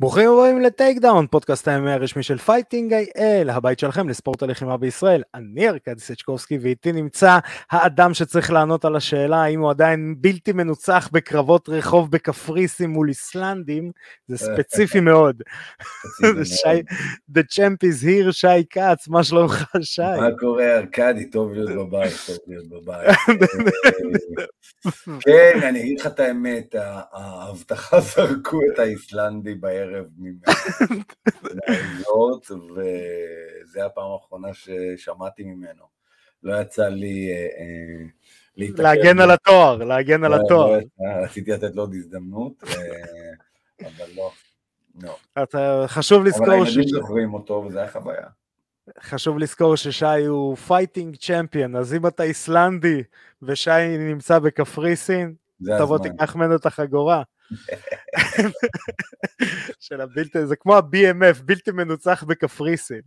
ברוכים הבאים ל Takedown, פודקאסט הימי הרשמי של Fighting IL, הבית שלכם לספורט הלחימה בישראל. אני ארכדי סצ'קובסקי ואיתי נמצא האדם שצריך לענות על השאלה האם הוא עדיין בלתי מנוצח בקרבות רחוב בקפריסין מול איסלנדים, זה ספציפי מאוד. The champ is here, שי כץ, מה שלומך שי? מה קורה ארכדי, טוב להיות בבית, טוב להיות בבית. כן, אני אגיד לך את האמת, האבטחה זרקו את האיסלנדי בערב. בערב מהעילות, וזו הפעם האחרונה ששמעתי ממנו. לא יצא לי אה, אה, להתקל. להגן על התואר, להגן על לא, התואר. לא רציתי לתת לו עוד הזדמנות, אה, אבל לא. לא. חשוב לזכור אבל הילדים זוכרים אותו וזה היה חוויה. חשוב לזכור ששי הוא fighting champion, אז אם אתה איסלנדי ושי נמצא בקפריסין, תבוא תיקח ממנו את החגורה. של הבלתי, זה כמו ה-BMF, בלתי מנוצח בקפריסין.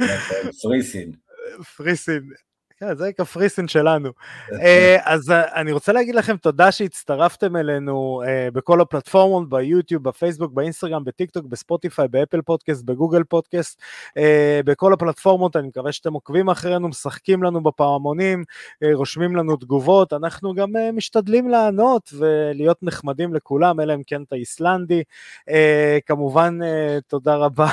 נכון, פריסין. כן, זה קפריסין שלנו. אה, אז אה, אני רוצה להגיד לכם תודה שהצטרפתם אלינו אה, בכל הפלטפורמות, ביוטיוב, בפייסבוק, באינסטגרם, בטיק טוק, בספוטיפיי, באפל פודקאסט, בגוגל פודקאסט, בכל הפלטפורמות, אני מקווה שאתם עוקבים אחרינו, משחקים לנו בפעמונים, רושמים לנו תגובות, אנחנו גם משתדלים לענות ולהיות נחמדים לכולם, אלא אם כן את האיסלנדי. כמובן, תודה רבה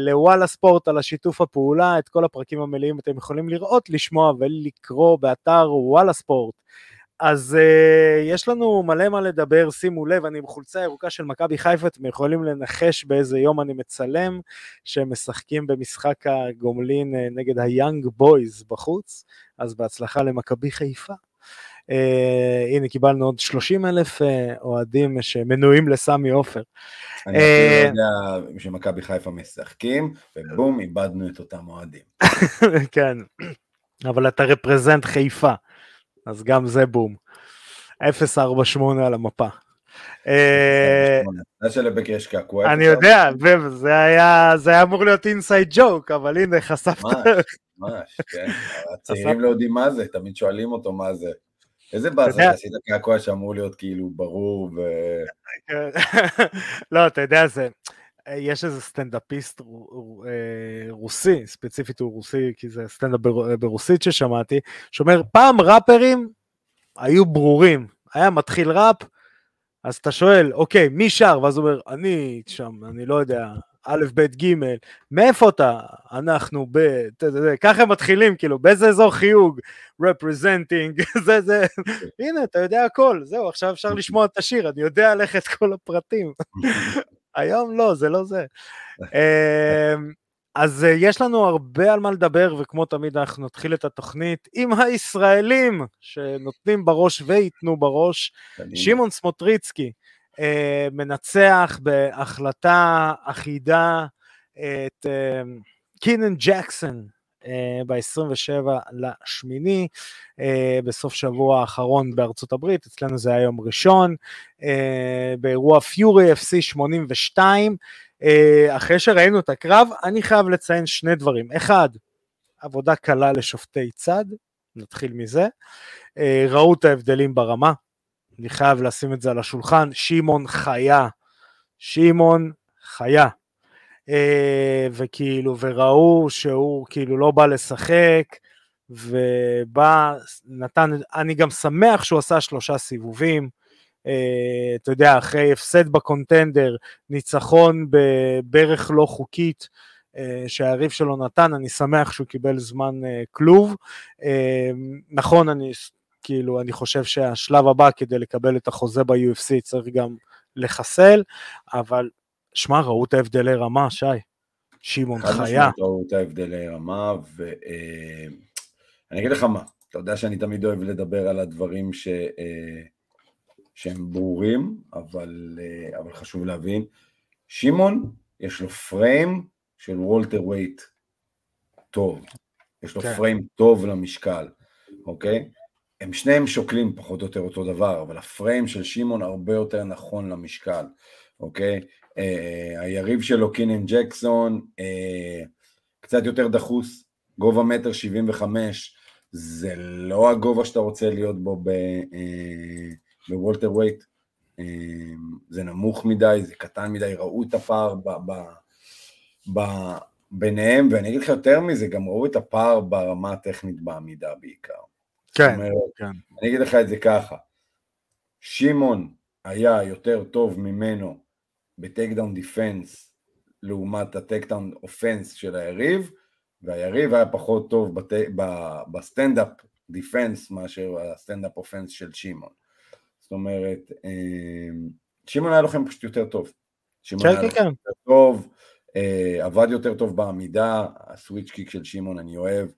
לוואלה ספורט על השיתוף הפעולה, את כל הפרקים המלאים אתם יכולים לראות. לשמוע ולקרוא באתר וואלה ספורט. אז uh, יש לנו מלא מה לדבר, שימו לב, אני עם חולצה ירוקה של מכבי חיפה, אתם יכולים לנחש באיזה יום אני מצלם, שהם משחקים במשחק הגומלין uh, נגד היאנג בויז בחוץ, אז בהצלחה למכבי חיפה. Uh, הנה קיבלנו עוד 30 אלף uh, אוהדים שמנויים לסמי עופר. אני uh, לא יודע שמכבי חיפה משחקים, ובום, איבדנו את אותם אוהדים. כן. אבל אתה רפרזנט חיפה, אז גם זה בום. 048 על המפה. אה. אני יודע, זה היה אמור להיות אינסייד ג'וק, אבל הנה חשפת. ממש, כן. הצעירים לא יודעים מה זה, תמיד שואלים אותו מה זה. איזה באסה עשית קעקוע שאמור להיות כאילו ברור ו... לא, אתה יודע, זה... יש איזה סטנדאפיסט אה, רוסי, ספציפית הוא רוסי, כי זה סטנדאפ ברוסית ששמעתי, שאומר, פעם ראפרים היו ברורים, היה מתחיל ראפ, אז אתה שואל, אוקיי, מי שר? ואז הוא אומר, אני שם, אני לא יודע, א', ב', ג', מאיפה אתה? אנחנו ב... ככה הם מתחילים, כאילו, באיזה אזור חיוג? representing, זה, זה, הנה, אתה יודע הכל, זהו, עכשיו אפשר לשמוע את השיר, אני יודע עליך את כל הפרטים. היום לא, זה לא זה. אמ, אז אה, יש לנו הרבה על מה לדבר, וכמו תמיד אנחנו נתחיל את התוכנית עם הישראלים שנותנים בראש וייתנו בראש. שמעון סמוטריצקי אה, מנצח בהחלטה אחידה את אה, קינן ג'קסון ב-27 לשמיני, אה, בסוף שבוע האחרון בארצות הברית, אצלנו זה היה יום ראשון, אה, באירוע פיורי FC 82, אחרי שראינו את הקרב, אני חייב לציין שני דברים. אחד, עבודה קלה לשופטי צד, נתחיל מזה. ראו את ההבדלים ברמה, אני חייב לשים את זה על השולחן, שמעון חיה, שמעון חיה. אה, וכאילו, וראו שהוא כאילו לא בא לשחק, ובא, נתן, אני גם שמח שהוא עשה שלושה סיבובים, אה, אתה יודע, אחרי הפסד בקונטנדר, ניצחון בברך לא חוקית, אה, שהיריב שלו נתן, אני שמח שהוא קיבל זמן כלוב. נכון, אני כאילו, אני חושב שהשלב הבא כדי לקבל את החוזה ב-UFC צריך גם לחסל, אבל שמע, ראו את ההבדלי רמה, שי. שמעון חיה. חד משמעית ראו את ההבדלי רמה, ואני אה, אגיד לך מה, אתה יודע שאני תמיד אוהב לדבר על הדברים ש... אה, שהם ברורים, אבל, אה, אבל חשוב להבין. שמעון, יש לו frame של welterweight טוב. יש לו כן. frame טוב למשקל, אוקיי? הם שניהם שוקלים פחות או יותר אותו דבר, אבל ה frame של שמעון הרבה יותר נכון למשקל, אוקיי? אה, היריב שלו, קינן ג'קסון, אה, קצת יותר דחוס, גובה מטר שבעים וחמש, זה לא הגובה שאתה רוצה להיות בו אה, ב welterweight, זה נמוך מדי, זה קטן מדי, ראו את הפער ב, ב, ב, ביניהם, ואני אגיד לך יותר מזה, גם ראו את הפער ברמה הטכנית בעמידה בעיקר. כן, אומרת, כן. אני אגיד לך את זה ככה, שמעון היה יותר טוב ממנו ב takedown defense לעומת ה takedown offense של היריב, והיריב היה פחות טוב בת... ב standup defense מאשר ה standup offense של שמעון. זאת אומרת, אמ, שמעון היה לוחם פשוט יותר טוב. שמעון כן, היה כן, כן. יותר טוב, אה, עבד יותר טוב בעמידה, הסוויץ' קיק של שמעון אני אוהב,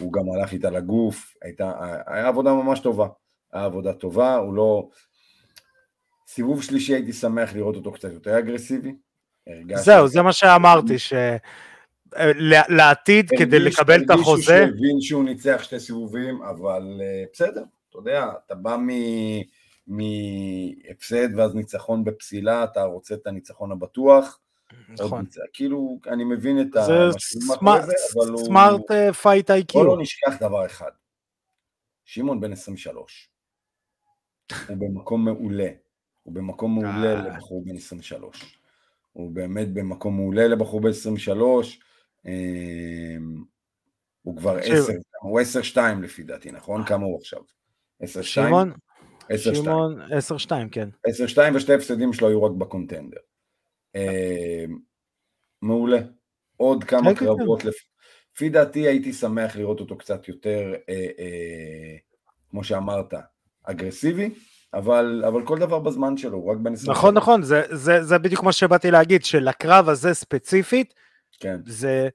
הוא גם הלך איתה לגוף, הייתה, היה עבודה ממש טובה, היה עבודה טובה, הוא לא... סיבוב שלישי הייתי שמח לראות אותו קצת יותר אגרסיבי. זהו, זה מה שאמרתי, ש... לעתיד כדי לקבל את החוזה. הרגישו שהבין שהוא ניצח שתי סיבובים, אבל אה, בסדר, אתה יודע, אתה בא מהפסד ואז ניצחון בפסילה, אתה רוצה את הניצחון הבטוח. נכון. כאילו, אני מבין את אבל הוא... smart fight IQ. בוא לא נשכח דבר אחד, שמעון בן 23, הוא במקום מעולה, הוא במקום מעולה אה. לבחור בן 23. הוא באמת במקום מעולה לבחור בן 23, אמ, הוא כבר 10, הוא 10-2 לפי דעתי, נכון? כמה הוא עכשיו? 10-2? שמעון? 10-2. שמעון 10-2, כן. 10-2 ושתי הפסדים שלו היו רק בקונטנדר. אמ, מעולה. עוד כמה כן, כן, קרבות. לפי דעתי הייתי שמח לראות אותו קצת יותר, אה, אה, כמו שאמרת, אגרסיבי, אבל, אבל כל דבר בזמן שלו, הוא רק בן 20. נכון, נכון, זה, זה, זה בדיוק מה שבאתי להגיד, שלקרב הזה ספציפית, כן. זה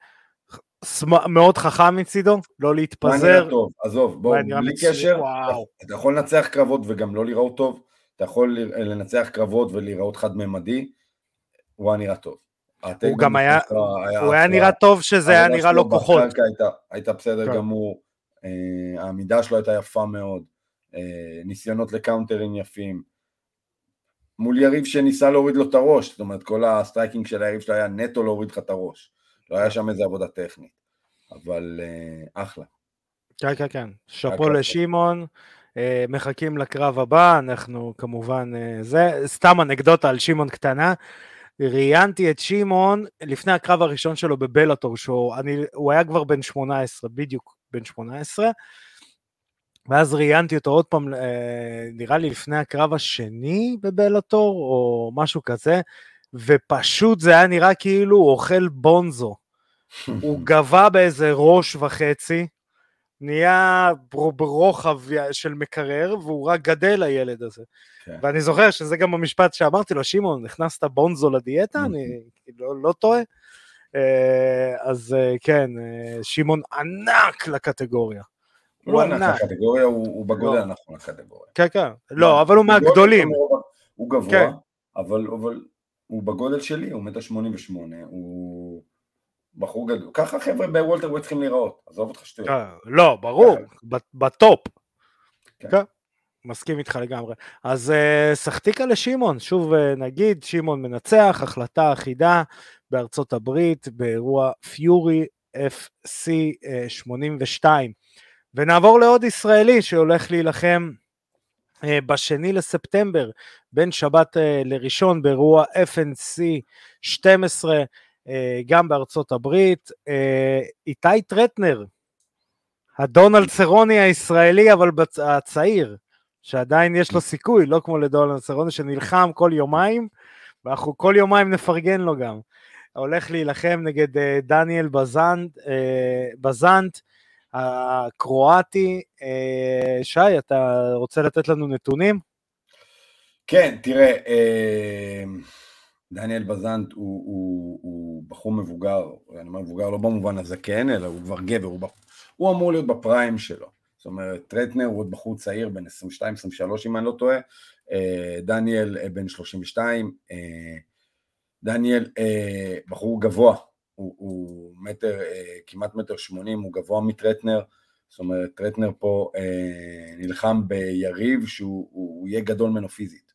מאוד חכם מצידו, לא להתפזר. מה טוב, עזוב, בוא, בלי קשר, וואו. אתה יכול לנצח קרבות וגם לא לראות טוב, אתה יכול לנצח קרבות ולהיראות חד-ממדי, הוא היה נראה טוב. הוא גם היה, היה, הוא היה נראה טוב שזה היה נראה לא כוחות. הייתה, הייתה בסדר כן. גמור, אה, העמידה שלו הייתה יפה מאוד, ניסיונות לקאונטרים יפים. מול יריב שניסה להוריד לו את הראש, זאת אומרת כל ה striking של היריב שלו היה נטו להוריד לך את הראש. לא היה שם איזה עבודה טכנית, אבל אה, אחלה. כן, כן, כן. שאפו לשמעון, אה, מחכים לקרב הבא, אנחנו כמובן, זה, סתם אנקדוטה על שמעון קטנה. ראיינתי את שמעון לפני הקרב הראשון שלו ב Bellator, שהוא היה כבר בן 18, בדיוק בן 18, ואז ראיינתי אותו עוד פעם, נראה לי לפני הקרב השני בבלאטור, או משהו כזה, ופשוט זה היה נראה כאילו הוא אוכל בונזו. הוא גבה באיזה ראש וחצי, נהיה ברוחב של מקרר, והוא רק גדל הילד הזה. כן. ואני זוכר שזה גם המשפט שאמרתי לו, שמעון, הכנסת בונזו לדיאטה? אני לא, לא טועה. אה, אז אה, כן, אה, שמעון ענק לקטגוריה. הוא ענק לקטגוריה, הוא בגודל לא. הנכון לקטגוריה. כן, כן. לא, אבל הוא מהגדולים. הוא גבוה, כן. אבל הוא בגודל שלי, הוא מטר שמונים ושמונה, הוא בחור גדול. ככה חבר'ה ב welterweight צריכים להיראות, עזוב אותך שטויות. אה, לא, ברור, כן. ב top. כן. כן. מסכים איתך לגמרי. אז אה, סחטיקה לשמעון, שוב אה, נגיד, שמעון מנצח, החלטה אחידה בארצות הברית, באירוע Fury FC uh, 82. ונעבור לעוד ישראלי שהולך להילחם אה, בשני לספטמבר, בין שבת אה, לראשון, באירוע FNC 12, אה, גם בארצות הברית. איתי טרטנר, הדונלד סרוני הישראלי, אבל הצעיר, שעדיין יש לו סיכוי, לא כמו לדונלד סרוני שנלחם כל יומיים, ואנחנו כל יומיים נפרגן לו גם. הולך להילחם נגד דניאל בזנט, בזנט הקרואטי. אה, שי, אתה רוצה לתת לנו נתונים? כן, תראה, אה, דניאל בזנט הוא, הוא, הוא בחור מבוגר, אני אומר מבוגר לא במובן הזה כן, אלא הוא כבר גבר, הוא, הוא אמור להיות בפריים שלו. זאת אומרת, טרטנר הוא עוד בחור צעיר, בן 22-23 אם אני לא טועה, אה, דניאל בן 32, דניאל בחור גבוה, הוא, הוא מטר, אה, כמעט מטר שמונים, הוא גבוה מטרטנר, זאת אומרת, טרטנר פה אה, נלחם ביריב שהוא יהיה גדול ממנו פיזית.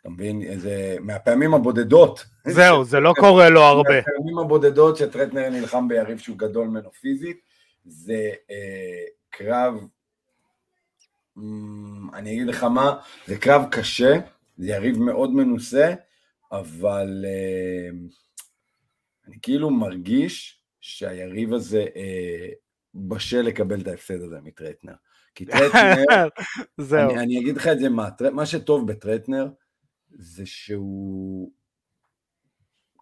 אתה מבין? זה מהפעמים הבודדות. זהו, זה לא קורה לו הרבה. מהפעמים הבודדות שטרטנר נלחם ביריב שהוא גדול ממנו פיזית, זה אה, קרב, אמ, אני אגיד לך מה, זה קרב קשה, זה יריב מאוד מנוסה, אבל אה, אני כאילו מרגיש שהיריב הזה אה, בשל לקבל את ההפסד הזה מטרטנר. כי טרטנר, זהו. אני, אני אגיד לך את זה מה, מה שטוב בטרטנר זה שהוא,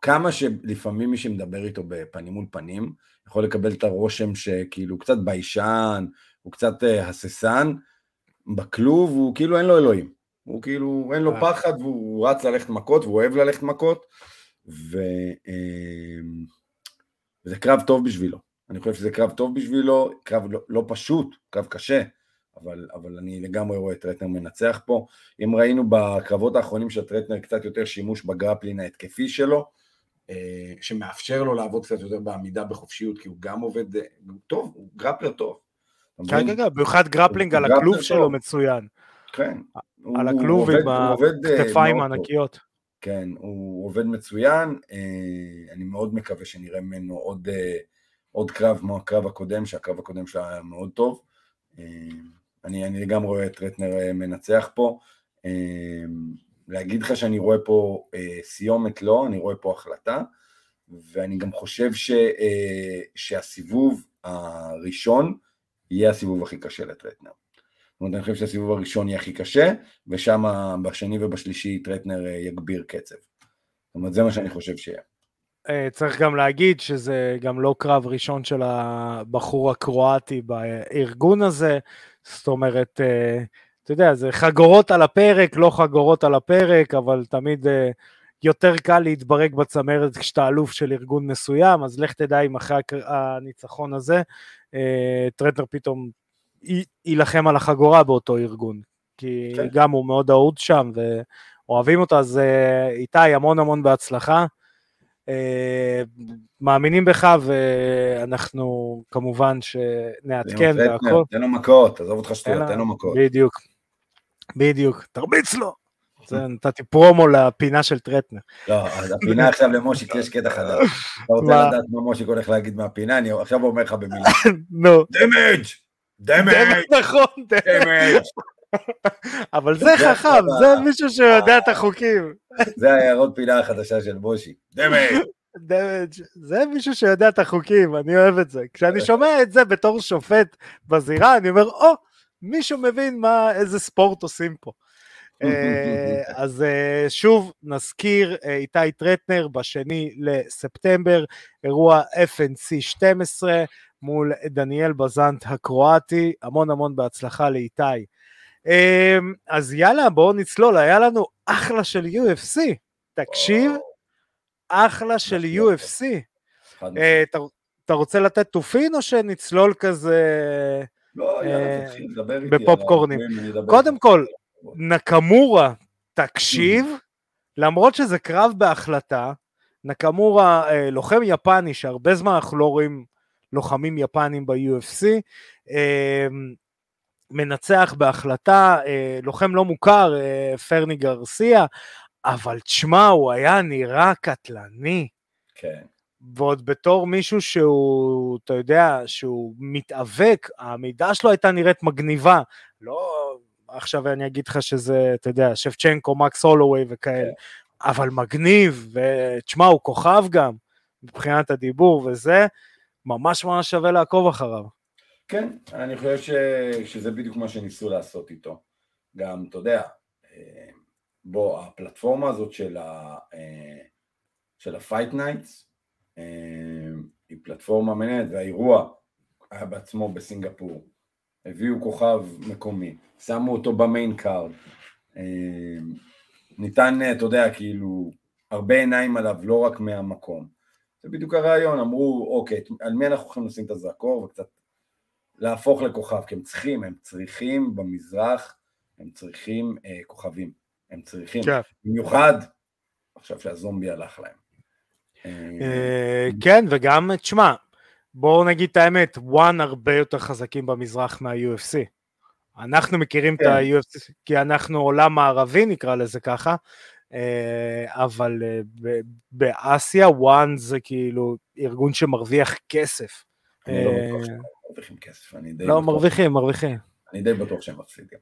כמה שלפעמים מי שמדבר איתו בפנים מול פנים, יכול לקבל את הרושם שכאילו הוא קצת ביישן, הוא קצת אה, הססן, בכלוב הוא כאילו אין לו אלוהים. הוא כאילו, אין לו אה. פחד והוא רץ ללכת מכות והוא אוהב ללכת מכות, ו... אה, וזה קרב טוב בשבילו. אני חושב שזה קרב טוב בשבילו, קרב לא, לא פשוט, קרב קשה, אבל, אבל אני לגמרי רואה את טרטנר מנצח פה. אם ראינו בקרבות האחרונים של טרטנר קצת יותר שימוש ב grappling ההתקפי שלו, אה, שמאפשר לו לעבוד קצת יותר בעמידה בחופשיות, כי הוא גם עובד, אה, הוא טוב, הוא grappler טוב. כן? כן, כן, במיוחד grappling על הכלוב. שלו מצוין. כן. על הכלוב עם אה, הכתפיים. הענקיות. כן, הוא עובד מצוין, אה, אני מאוד מקווה שנראה ממנו עוד, אה, עוד קרב כמו הקרב הקודם, שהקרב הקודם שלו היה מאוד טוב. אה, אני, אני לגמרי רואה את רטנר מנצח פה. להגיד לך שאני רואה פה סיומת לא, אני רואה פה החלטה, ואני גם חושב ש, שהסיבוב הראשון יהיה הסיבוב הכי קשה לטרטנר. זאת אומרת, אני חושב שהסיבוב הראשון יהיה הכי קשה, ושם בשני ובשלישי טרטנר אה, יגביר קצב. זאת אומרת, זה מה שאני חושב שיהיה. אה, צריך גם להגיד שזה גם לא קרב ראשון של הבחור הקרואטי בארגון הזה, זאת אומרת, אה, אתה יודע, זה חגורות על הפרק, לא חגורות על הפרק, אבל תמיד יותר קל להתברג בצמרת כשאתה אלוף של ארגון מסוים, אז לך תדע אם אחרי הניצחון הזה, טרטנר פתאום יילחם על החגורה באותו ארגון, כי כן. גם הוא מאוד אהוד שם ואוהבים אותו, אז אה, איתי, המון המון בהצלחה. אה, מאמינים בך ואנחנו כמובן שנעדכן והכל. תן לו מכות, עזוב אותך שטויות, תן לו מכות. בדיוק, בדיוק, תרביץ לו. נתתי פרומו לפינה של טרטנר. לא, אז הפינה עכשיו למושיק יש קטע חדש. אתה רוצה? לדעת מה מושיק הולך להגיד מהפינה? אני עכשיו אומר לך במילה. נו, damage! damage! נכון, damage! אבל זה חכם, זה מישהו שיודע את החוקים. זה ההערות פינה החדשה של מושיק. damage! דמג', זה מישהו שיודע את החוקים, אני אוהב את זה. כשאני שומע את זה בתור שופט בזירה, אני אומר, או, מישהו מבין מה, איזה ספורט עושים פה. אה, אז אה, שוב נזכיר, אה, איתי טרטנר בשני לספטמבר, אירוע FNC 12 מול דניאל בזנט הקרואטי, המון המון בהצלחה לאיתי. אה, אז יאללה, בואו נצלול, היה לנו אחלה של UFC, תקשיב, אחלה של UFC. אה. אתה, רוצה לתת תופין או שנצלול כזה? לא, אה, יאללה, תתחיל, דבר איתי. על בפופקורנים. קודם. כל, נקמורה, תקשיב, למרות שזה קרב בהחלטה, נקמורה אה, לוחם יפני שהרבה זמן אנחנו לא רואים לוחמים יפנים ב-UFC, אה, מנצח בהחלטה, אה, לוחם לא מוכר, אה, פרני גרסיה, אבל תשמע, הוא היה נראה קטלני. כן. ועוד בתור מישהו שהוא, אתה יודע, שהוא מתאבק, העמידה שלו הייתה נראית מגניבה. לא, עכשיו אני אגיד לך שזה, אתה יודע, שפצ'נקו, מקס הולווי וכאלה, אבל מגניב, ותשמע, הוא כוכב גם, מבחינת הדיבור וזה, ממש ממש שווה לעקוב אחריו. כן, אני חושב ש... שזה בדיוק מה שניסו לעשות איתו. גם, אתה יודע, אה, בוא, הפלטפורמה הזאת של ה... אה, של ה-Fight Nights, אה, היא פלטפורמה מעניינת, והאירוע היה בעצמו בסינגפור. הביאו כוכב מקומי, שמו אותו ב main card. ניתן, אתה יודע, כאילו, הרבה עיניים עליו, לא רק מהמקום. זה בדיוק הרעיון, אמרו, אוקיי, על מי אנחנו הולכים לשים את הזרקור וקצת להפוך לכוכב, כי הם צריכים, הם צריכים במזרח, הם צריכים אה, כוכבים, הם צריכים, כן. במיוחד עכשיו שהזומבי הלך להם. אה, אה, כן, וגם, תשמע, בואו נגיד את האמת, וואן הרבה יותר חזקים במזרח מה-UFC. אנחנו מכירים את כן. ה-UFC, כי אנחנו עולם מערבי נקרא לזה ככה, אבל אה, באסיה וואן זה כאילו ארגון שמרוויח כסף. אני לא אה, בטוח שהם מרוויחים כסף, אני די לא, מרוויחים, מרוויחים. אני די בטוח שהם מפסידים.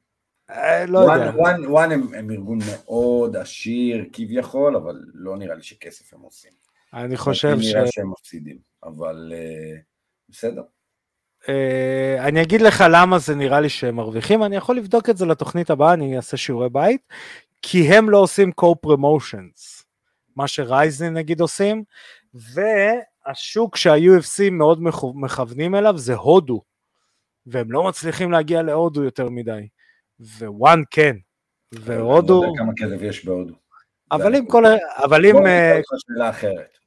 אה, לא יודע. וואן, הם, ארגון מאוד עשיר כביכול, אבל לא נראה לי שכסף הם עושים. אני חושב ש... נראה שהם מפסידים, אבל בסדר. Uh, אני אגיד לך למה זה נראה לי שהם מרוויחים, אני יכול לבדוק את זה לתוכנית הבאה, אני אעשה שיעורי בית, כי הם לא עושים co-promotions, מה שרייזן נגיד עושים, והשוק שה-UFC מאוד מכוונים אליו זה הודו, והם לא מצליחים להגיע להודו יותר מדי. ווואן כן, והודו... אני לא יודע כמה כסף יש בהודו. אבל אם כל... אבל אם... בוא נקרא לך שאלה אחרת.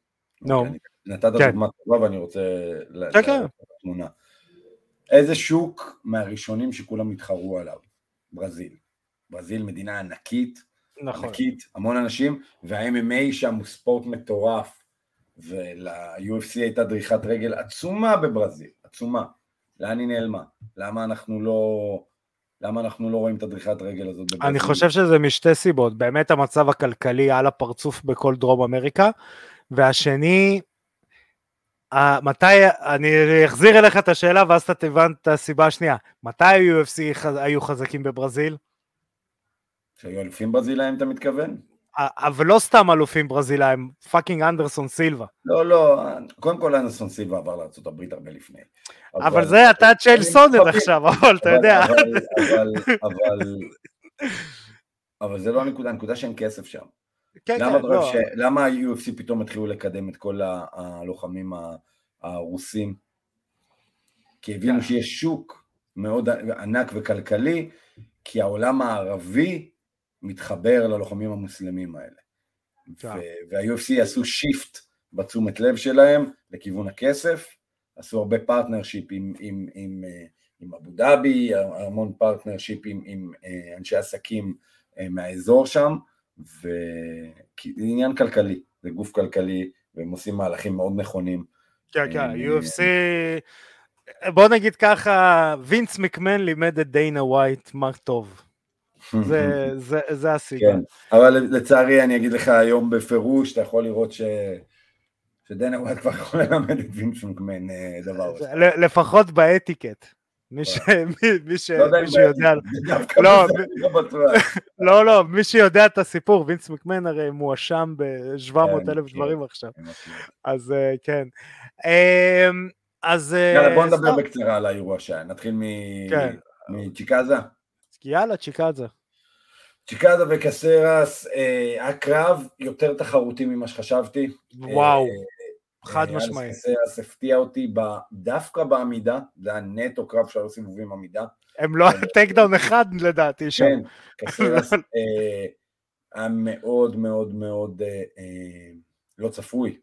נו. נתת כן. דוגמה טובה ואני רוצה... כן, כן. איזה שוק מהראשונים שכולם התחרו עליו? ברזיל. ברזיל מדינה ענקית, נכון. ענקית, המון אנשים, וה-MMA שם הוא ספורט מטורף, ול-UFC הייתה דריכת רגל עצומה בברזיל, עצומה. לאן היא נעלמה? למה אנחנו לא... למה אנחנו לא רואים את הדריכת רגל הזאת בברזיל? אני חושב שזה משתי סיבות, באמת המצב הכלכלי על הפרצוף בכל דרום אמריקה, והשני, מתי, אני אחזיר אליך את השאלה ואז אתה תבן את הסיבה השנייה, מתי ה-UFC היו חזקים בברזיל? שהיו אלופים ברזילאים אתה מתכוון? אבל לא סתם אלופים ברזילאים, fucking אנדרסון סילבה. לא, לא, קודם כל אנסון סילבה עבר לארה"ב הרבה לפני. אבל זה אתה צ'ייל סונן. עכשיו, אבל אתה יודע. אבל, אבל, אבל, אבל זה לא הנקודה, הנקודה שאין כסף שם. כן, למה כן, לא. ש... למה ה-UFC פתאום התחילו לקדם את כל הלוחמים הרוסים? כי הבינו כן. שיש שוק מאוד ענק וכלכלי, כי העולם הערבי מתחבר ללוחמים המוסלמים האלה. כן. ו- וה-UFC עשו shift בתשומת לב שלהם לכיוון הכסף, עשו הרבה partnership עם, עם, עם, אה, עם אבו דאבי, המון partnership עם, עם אה, אנשי עסקים אה, מהאזור שם, וזה עניין כלכלי, זה גוף כלכלי, והם עושים מהלכים מאוד נכונים. כן, כן, UFC, בוא נגיד ככה, וינס מקמן לימד את דיינה ווייט מה טוב. זה, זה, זה הסיבה. כן, אבל לצערי אני אגיד לך היום בפירוש, אתה יכול לראות ש... שדנה ווייט כבר יכול ללמד את וינס מקמן אה, דבר. כזה. לפחות באתיקט. מי ש- מי- מי ש- לא שיודע, לא, לא. לא, לא, מי שיודע את הסיפור, וינס מקמן הרי מואשם ב-700 כן, אלף כן. דברים עכשיו. אז אה, כן. אמ, אז... אה, יאללה בוא נדבר. בקצרה על האירוע שהיה, נתחיל מ- כן. מצ'יקזה. יאללה, צ'יקאזה. צ'יקזה וקסרס, אה, היה קרב יותר תחרותי ממה שחשבתי. וואו, אה, חד אה, משמעי. קסרס הפתיע אותי ב- דווקא בעמידה, זה היה נטו קרב שלוש סיבובים עמידה. הם לא takedown אחד לדעתי שם. כן, קסרס אה, היה מאוד מאוד מאוד אה, אה, לא צפוי.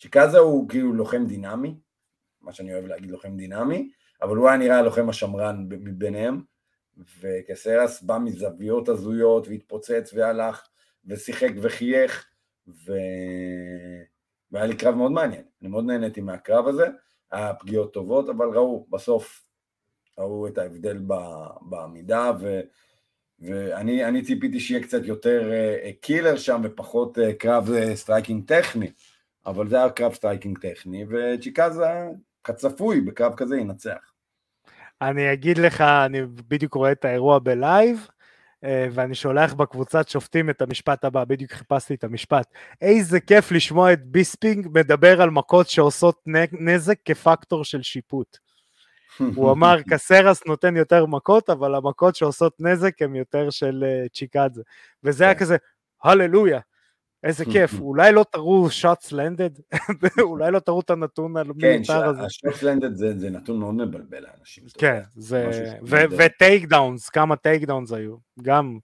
צ'יקזה הוא כאילו לוחם דינמי, מה שאני אוהב להגיד לוחם דינמי, אבל הוא היה נראה הלוחם השמרן ב- מביניהם, וקסרס בא מזוויות הזויות והתפוצץ והלך ושיחק וחייך, ו... והיה לי קרב מאוד מעניין, אני מאוד נהניתי מהקרב הזה, היה פגיעות טובות, אבל ראו, בסוף ראו את ההבדל בעמידה, ו... ואני אני ציפיתי שיהיה קצת יותר uh, killer שם ופחות uh, קרב uh, striking טכני, אבל זה היה קרב striking טכני, וצ'יקזה כצפוי בקרב כזה ינצח. אני אגיד לך, אני בדיוק רואה את האירוע ב live, אה, ואני שולח בקבוצת שופטים את המשפט הבא, בדיוק חיפשתי את המשפט. איזה כיף לשמוע את ביספינג מדבר על מכות שעושות נזק כפקטור של שיפוט. הוא אמר, קסרס נותן יותר מכות, אבל המכות שעושות נזק הן יותר של אה, צ'יקאדזה. וזה היה כן. כזה, הללויה, איזה כיף, אולי לא תראו shots landed, אולי לא תראו את הנתון כן, המיותר הזה. ה shots landed זה, זה נתון מאוד מבלבל לאנשים. כן. זה... ו takedowns, כמה takedowns היו. גם,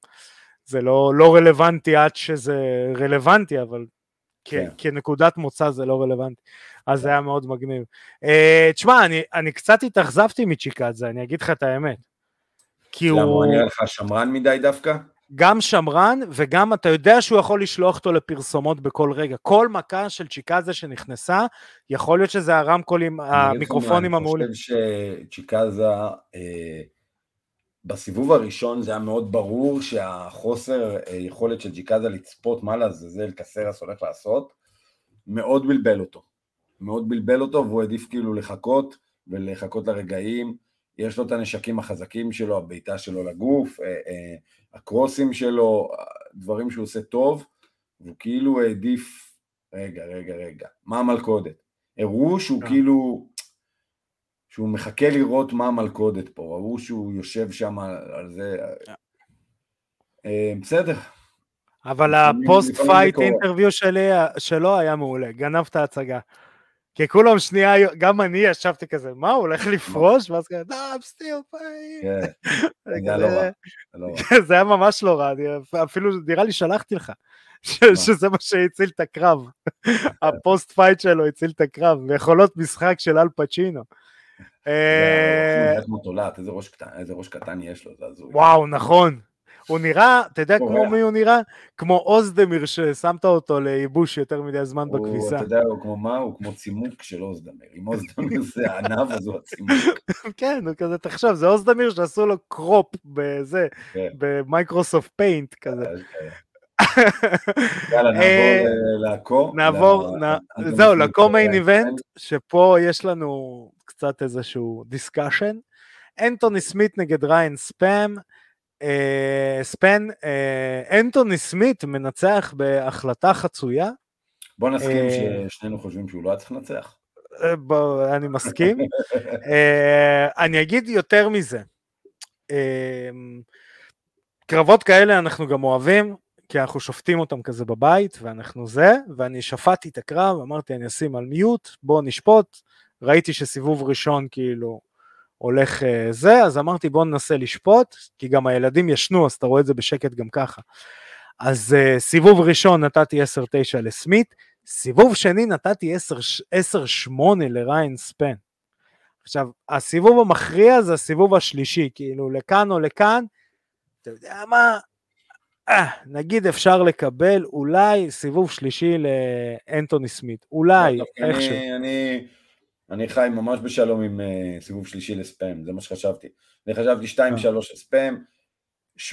זה לא, לא רלוונטי עד שזה רלוונטי, אבל כן. כנקודת מוצא זה לא רלוונטי. אז זה היה מאוד מגניב. Uh, תשמע, אני, אני קצת התאכזבתי מצ'יקאדזה, אני אגיד לך את האמת. כי למה הוא הוא נראה לך שמרן מדי דווקא? גם שמרן, וגם אתה יודע שהוא יכול לשלוח אותו לפרסומות בכל רגע. כל מכה של צ'יקאזה שנכנסה, יכול להיות שזה הרמקולים, המיקרופונים המעולים. אני חושב שצ'יקזה, אה, בסיבוב הראשון זה היה מאוד ברור שהחוסר אה, יכולת של צ'יקזה לצפות מה לעזאזל קסרס הולך לעשות, מאוד בלבל אותו. מאוד בלבל אותו והוא העדיף כאילו לחכות ולחכות לרגעים. יש לו את הנשקים החזקים שלו, הבעיטה שלו לגוף, הקרוסים שלו, דברים שהוא עושה טוב, והוא כאילו העדיף, רגע, רגע, רגע, מה המלכודת? הראו שהוא כאילו, שהוא מחכה לראות מה המלכודת פה, ראו שהוא יושב שם על זה, בסדר. אבל ה post fight interview שלו היה מעולה, גנב את ההצגה. כי כולם שנייה, גם אני ישבתי כזה, מה, הוא הולך לפרוש? ואז כזה, no, I'm still playing. לא לא זה היה ממש לא רע, אפילו נראה לי שלחתי לך, שזה מה שהציל את הקרב. ה post fight שלו הציל את הקרב, ויכולות משחק של אל פצ'ינו. אה, איזה ראש קטן יש לו, זה הזוי. וואו, נכון. הוא נראה, אתה יודע כמו מי הוא נראה? כמו אוזדמיר ששמת אותו לייבוש יותר מדי זמן בכביסה. אתה יודע, הוא כמו מה? הוא כמו צימוק של אוזדמיר. אם אוזדמיר זה ענב, אז הוא הצימוק. כן, הוא כזה, תחשוב, זה אוזדמיר שעשו לו crop בזה, כן. במייקרוסופט פיינט כזה. יאללה, נעבור אה, לעקו. נעבור, זהו, לקו מיין איבנט, שפה יש לנו קצת איזשהו דיסקשן. אנטוני סמית נגד ריין ספאם. אה, ספן, אה, אנטוני סמית מנצח בהחלטה חצויה. בוא נסכים אה, ששנינו חושבים שהוא לא היה צריך לנצח. בוא, אני מסכים. אני אגיד יותר מזה. קרבות כאלה אנחנו גם אוהבים, כי אנחנו שופטים אותם כזה בבית, ואנחנו זה, ואני שפטתי את הקרב, אמרתי אני אשים על מיוט, בואו נשפוט, ראיתי שסיבוב ראשון כאילו הולך אה, זה, אז אמרתי בוא ננסה לשפוט, כי גם הילדים ישנו, אז אתה רואה את זה בשקט גם ככה. אז uh, סיבוב ראשון נתתי 10-9 לסמית, סיבוב שני נתתי 10-8 לריין ספן. עכשיו, הסיבוב המכריע זה הסיבוב השלישי, כאילו לכאן או לכאן, אתה יודע מה, אה, נגיד אפשר לקבל אולי סיבוב שלישי לאנטוני סמית, אולי, איכשהו. אני, אני, חי ממש בשלום עם uh, סיבוב שלישי לספאם, זה מה שחשבתי. אני חשבתי 2-3 אה. לספאם, 8-10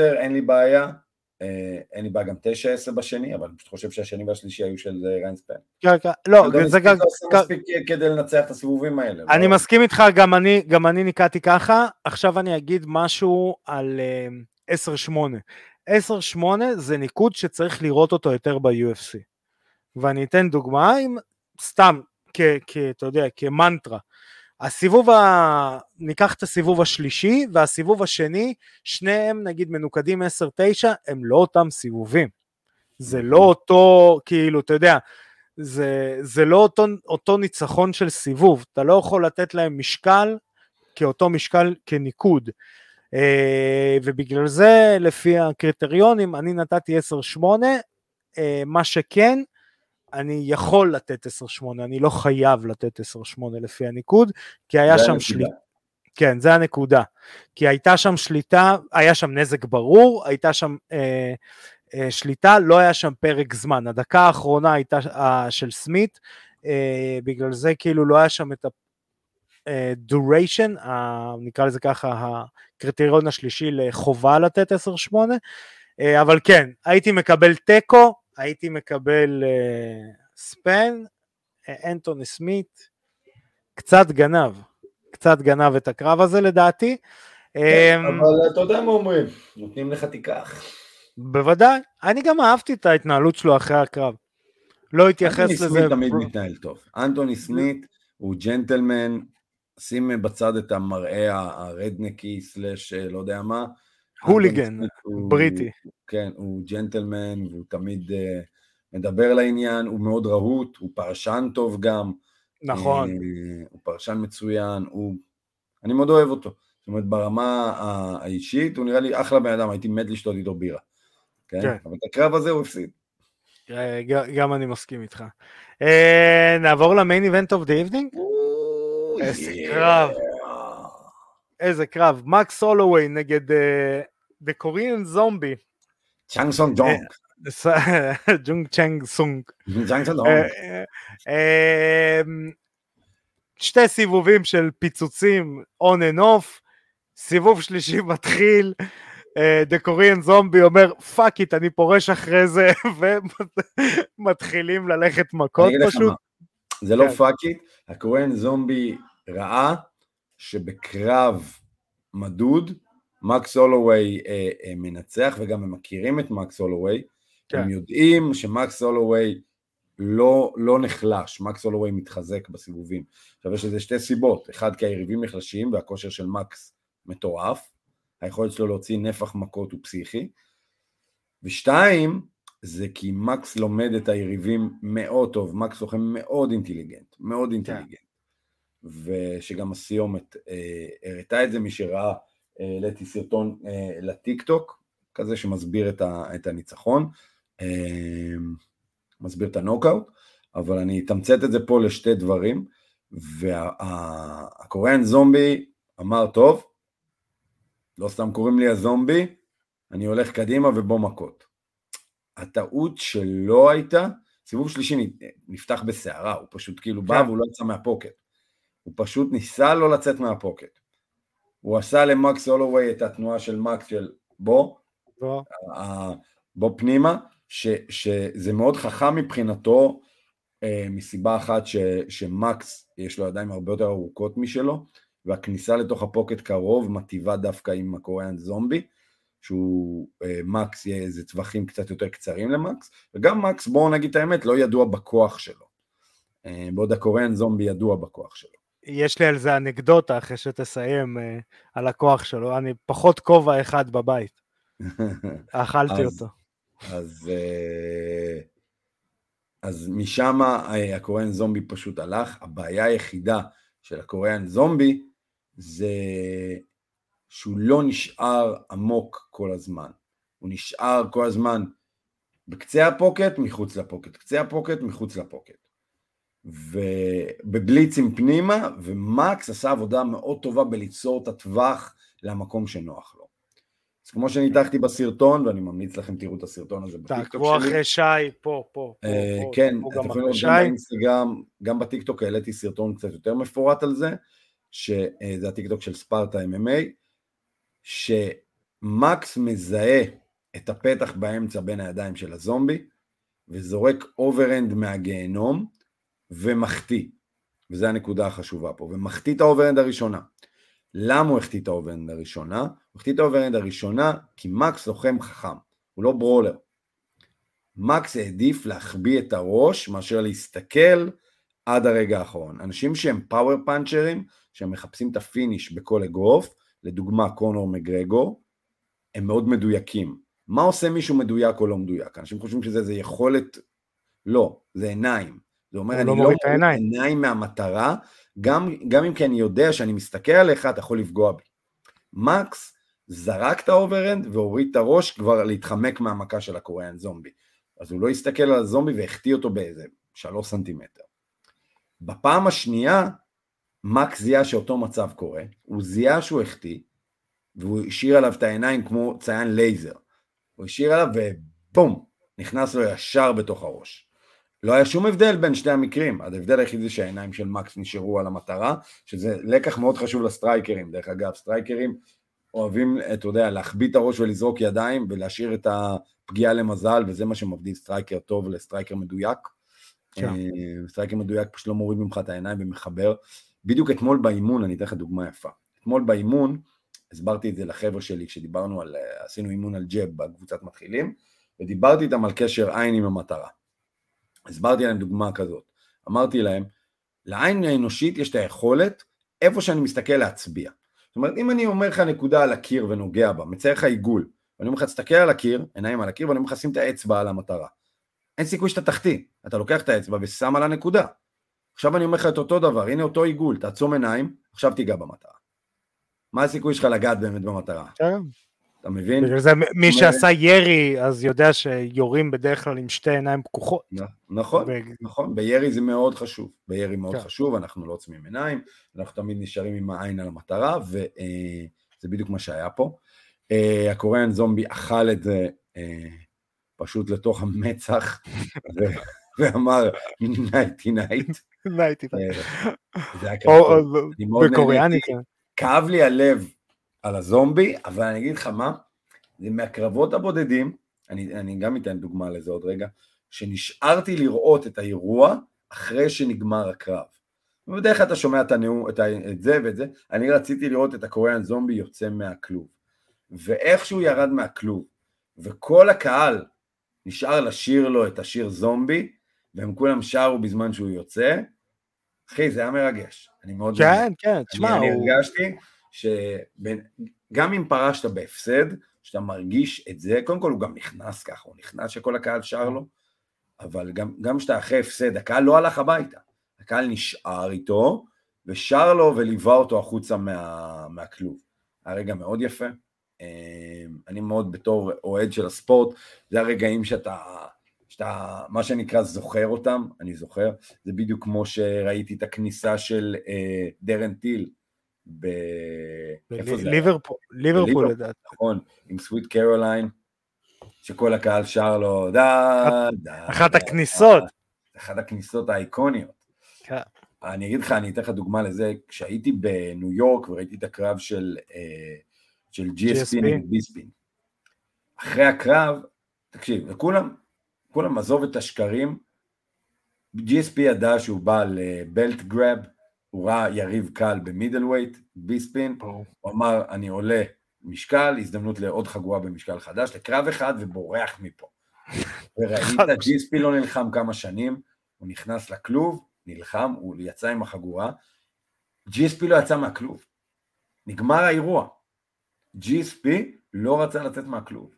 אין לי בעיה, uh, אין לי בעיה גם 9-10 בשני, אבל אני פשוט חושב שהשני והשלישי היו של ריין ספאם. כן, כן, לא, זה גם... לא מספיק כדי לנצח את הסיבובים האלה. אני. מסכים איתך, גם אני, גם אני ניקעתי ככה, עכשיו אני אגיד משהו על uh, 10-8. 10-8 זה ניקוד שצריך לראות אותו יותר ב-UFC. ואני אתן דוגמה, אם סתם אתה יודע, כמנטרה. הסיבוב, ה... ניקח את הסיבוב השלישי והסיבוב השני, שניהם נגיד מנוקדים 10-9, הם לא אותם סיבובים. זה לא אותו, כאילו, אתה יודע, זה, זה לא אותו, אותו ניצחון של סיבוב, אתה לא יכול לתת להם משקל כאותו משקל כניקוד. Uh, ובגלל זה, לפי הקריטריונים, אני נתתי 10-8, uh, אה, מה שכן, אני יכול לתת 10-8, אני לא חייב לתת 10-8 לפי הניקוד, כי היה שם שליטה. כן, זה הנקודה. כי הייתה שם שליטה, היה שם נזק ברור, הייתה שם אה, אה, שליטה, לא היה שם פרק זמן. הדקה האחרונה הייתה אה, של סמית, אה, בגלל זה כאילו לא היה שם את ה-duration, אה, נקרא לזה ככה, הקריטריון השלישי לחובה לתת 10-8, אה, אבל כן, הייתי מקבל תיקו, הייתי מקבל uh, ספן, אנטוני סמית, קצת גנב, קצת גנב את הקרב הזה לדעתי. כן, um, אבל אתה יודע מה אומרים, נותנים לך תיקח. בוודאי, אני גם אהבתי את ההתנהלות שלו אחרי הקרב. לא התייחס לזה. אנטוני סמית תמיד מתנהל טוב. אנטוני סמית הוא ג'נטלמן, שים בצד את המראה הרדנקי סלאש לא יודע מה, הוליגן, בריטי. כן, הוא ג'נטלמן, והוא תמיד uh, מדבר לעניין, הוא מאוד רהוט, הוא פרשן טוב גם. נכון. Uh, הוא פרשן מצוין, הוא... אני מאוד אוהב אותו. זאת אומרת, ברמה האישית, הוא נראה לי אחלה בן אדם, הייתי מת לשתות איתו בירה. כן? כן. אבל את הקרב הזה הוא הפסיד. אה, גם אני מסכים איתך. נעבור ל main event of the evening? איזה קרב. איזה קרב. מקס הולווי נגד The Korean Zombie. צ'אנג סונג ג'ונג. ג'ונג צ'אנג סונג. שתי סיבובים של פיצוצים on and off, סיבוב שלישי מתחיל, The Korean Zombie אומר fuck it אני פורש אחרי זה ומתחילים ללכת מכות פשוט. זה לא fuck it, ה Korean Zombie ראה שבקרב מדוד, מקס הולווי אה, אה, מנצח, וגם הם מכירים את מקס הולווי, כן. הם יודעים שמקס הולווי לא, לא נחלש, מקס הולווי מתחזק בסיבובים. עכשיו יש לזה שתי סיבות, אחד כי היריבים נחלשים והכושר של מקס מטורף, היכולת שלו להוציא נפח מכות הוא פסיכי, ושתיים, זה כי מקס לומד את היריבים מאוד טוב, מקס לוחם מאוד אינטליגנט, מאוד כן. אינטליגנט. ושגם הסיומת אה, הראתה את זה, מי שראה, אה, העליתי סרטון אה, לטיק טוק, כזה שמסביר את, ה, את הניצחון, אה, מסביר את הנוקאוט, אבל אני אתמצת את זה פה לשתי דברים, והקוריאן זומבי אמר, טוב, לא סתם קוראים לי הזומבי, אני הולך קדימה ובוא מכות. הטעות שלא הייתה, סיבוב שלישי נפתח בסערה, הוא פשוט כאילו בא כן. והוא לא יצא מהפוקט. הוא פשוט ניסה לא לצאת מהפוקט. הוא עשה למקס הולווי את התנועה של מקס של בוא, בוא, בוא פנימה, ש, שזה מאוד חכם מבחינתו, אה, מסיבה אחת ש, שמקס יש לו ידיים הרבה יותר ארוכות משלו, והכניסה לתוך הפוקט קרוב מטיבה דווקא עם הקוריאן זומבי, שהוא אה, מקס יהיה איזה טווחים קצת יותר קצרים למקס, וגם מקס, בואו נגיד את האמת, לא ידוע בכוח שלו, אה, בעוד הקוריאן זומבי ידוע בכוח שלו. יש לי על זה אנקדוטה אחרי שתסיים אה, על הכוח שלו, אני פחות כובע אחד בבית, אכלתי אז, אותו. אז, אה, אז משם אה, הקוריאן זומבי פשוט הלך, הבעיה היחידה של הקוריאן זומבי זה שהוא לא נשאר עמוק כל הזמן. הוא נשאר כל הזמן בקצה ה pocket, מחוץ ל pocket, קצה ה pocket, מחוץ ל pocket. וב blitz-ים פנימה, ומקס עשה עבודה מאוד טובה בליצור את הטווח למקום שנוח לו. אז כמו שניתחתי בסרטון, ואני ממליץ לכם תראו את הסרטון הזה בטיקטוק שלי. תעקבו אחרי שי, פה, פה, פה, אה, כן, אתם יכולים לראות גם באינסטגרם, גם בטיקטוק העליתי סרטון קצת יותר מפורט על זה, שזה הטיקטוק של ספרטה MMA, שמקס מזהה את הפתח באמצע בין הידיים של הזומבי, וזורק overhand מהגיהנום, ומחטיא, וזו הנקודה החשובה פה, ומחטיא את ה overhand הראשונה. למה הוא החטיא את ה overhand הראשונה? הוא החטיא את ה overhand הראשונה כי מקס לוחם חכם, הוא לא brawler. מקס העדיף להחביא את הראש מאשר להסתכל עד הרגע האחרון. אנשים שהם power puncher-ים, שהם מחפשים את ה finish בכל אגרוף, לדוגמה קונור מגרגור, הם מאוד מדויקים. מה עושה מישהו מדויק או לא מדויק? אנשים חושבים שזה איזה יכולת, לא, זה עיניים. זה אומר, אני לא מוריד את העיניים. עיניים מהמטרה, גם, גם אם כי אני יודע שאני מסתכל עליך, אתה יכול לפגוע בי. מקס זרק את ה overhand והוריד את הראש כבר להתחמק מהמכה של הקוריאן זומבי. אז הוא לא הסתכל על הזומבי והחטיא אותו באיזה שלוש סנטימטר. בפעם השנייה, מקס זיהה שאותו מצב קורה, הוא זיהה שהוא החטיא, והוא השאיר עליו את העיניים כמו ציין לייזר. הוא השאיר עליו ובום, נכנס לו ישר בתוך הראש. לא היה שום הבדל בין שני המקרים, ההבדל היחידי שהעיניים של מקס נשארו על המטרה, שזה לקח מאוד חשוב ל strikers, דרך אגב, strikers אוהבים, אתה יודע, להחביא את הראש ולזרוק ידיים ולהשאיר את הפגיעה למזל, וזה מה שמבדיל striker טוב ל striker מדויק. כן. אה, striker מדויק פשוט לא מוריד ממך את העיניים ומחבר. בדיוק אתמול באימון, אני אתן לך דוגמה יפה. אתמול באימון, הסברתי את זה לחבר'ה שלי כשדיברנו על, אה, עשינו אימון על jab בקבוצת מתחילים, ודיברתי איתם על קשר עין עם המטרה. הסברתי להם דוגמה כזאת, אמרתי להם, לעין האנושית יש את היכולת, איפה שאני מסתכל להצביע. זאת אומרת, אם אני אומר לך נקודה על הקיר ונוגע בה, מצייר לך עיגול, ואני אומר לך, תסתכל על הקיר, עיניים על הקיר, ואני אומר לך, שים את האצבע על המטרה. אין סיכוי שאתה תחטיא, אתה לוקח את האצבע ושם על הנקודה. עכשיו אני אומר לך את אותו דבר, הנה אותו עיגול, תעצום עיניים, עכשיו תיגע במטרה. מה הסיכוי שלך לגעת באמת במטרה? כן. אתה מבין? בגלל זה מי שעשה ירי אז יודע שיורים בדרך כלל עם שתי עיניים פקוחות. נכון, נכון, בירי זה מאוד חשוב, בירי מאוד כן. חשוב, אנחנו לא עוצמים עיניים, אנחנו תמיד נשארים עם העין על המטרה, וזה אה, בדיוק מה שהיה פה. אה, הקוריאן זומבי אכל את זה אה, פשוט לתוך המצח, ואמר nighty night. nighty night. זה היה ככה. בקוריאנית. כאב לי הלב על הזומבי, אבל אני אגיד לך מה, זה מהקרבות הבודדים, אני, אני גם אתן דוגמה לזה עוד רגע, שנשארתי לראות את האירוע אחרי שנגמר הקרב. ובדרך כלל אתה שומע את הנאום, את, את זה ואת זה, אני רציתי לראות את הקוריאן זומבי יוצא מהכלוב. ואיכשהו ירד מהכלוב, וכל הקהל נשאר לשיר לו את השיר זומבי, והם כולם שרו בזמן שהוא יוצא, אחי, זה היה מרגש. אני מאוד... כן, כן, תשמע, הוא... אני הרגשתי שגם אם פרשת בהפסד, שאתה מרגיש את זה, קודם כל הוא גם נכנס ככה, הוא נכנס שכל הקהל שר לו, אבל גם, גם כשאתה אחרי הפסד, הקהל לא הלך הביתה, הקהל נשאר איתו, ושר לו וליווה אותו החוצה מה, מהכלוב. היה רגע מאוד יפה. אה, אני מאוד בתור אוהד של הספורט, זה הרגעים שאתה, שאתה, מה שנקרא, זוכר אותם, אני זוכר. זה בדיוק כמו שראיתי את הכניסה של אה, דארן טיל. ב... ליברפול, לדעתי. נכון, עם Sweet Caroline, שכל הקהל שר לו, דה, דה. אחת הכניסות. אחת הכניסות האיקוניות. כן. אני אגיד לך, אני אתן לך דוגמה לזה, כשהייתי בניו יורק וראיתי את הקרב של, אה, של GSP. נגד ביספין, אחרי הקרב, תקשיב, וכולם, כולם עזוב את השקרים, GSP ידע שהוא בא לבלט גרב, הוא ראה יריב קל במידל ווייט, ביספין. הוא אמר, אני עולה משקל, הזדמנות לעוד חגורה במשקל חדש, לקרב אחד ובורח מפה. וראית, GSP לא נלחם כמה שנים, הוא נכנס לכלוב, נלחם, הוא יצא עם החגורה, GSP לא יצא מהכלוב. נגמר האירוע. GSP לא רצה לצאת מהכלוב.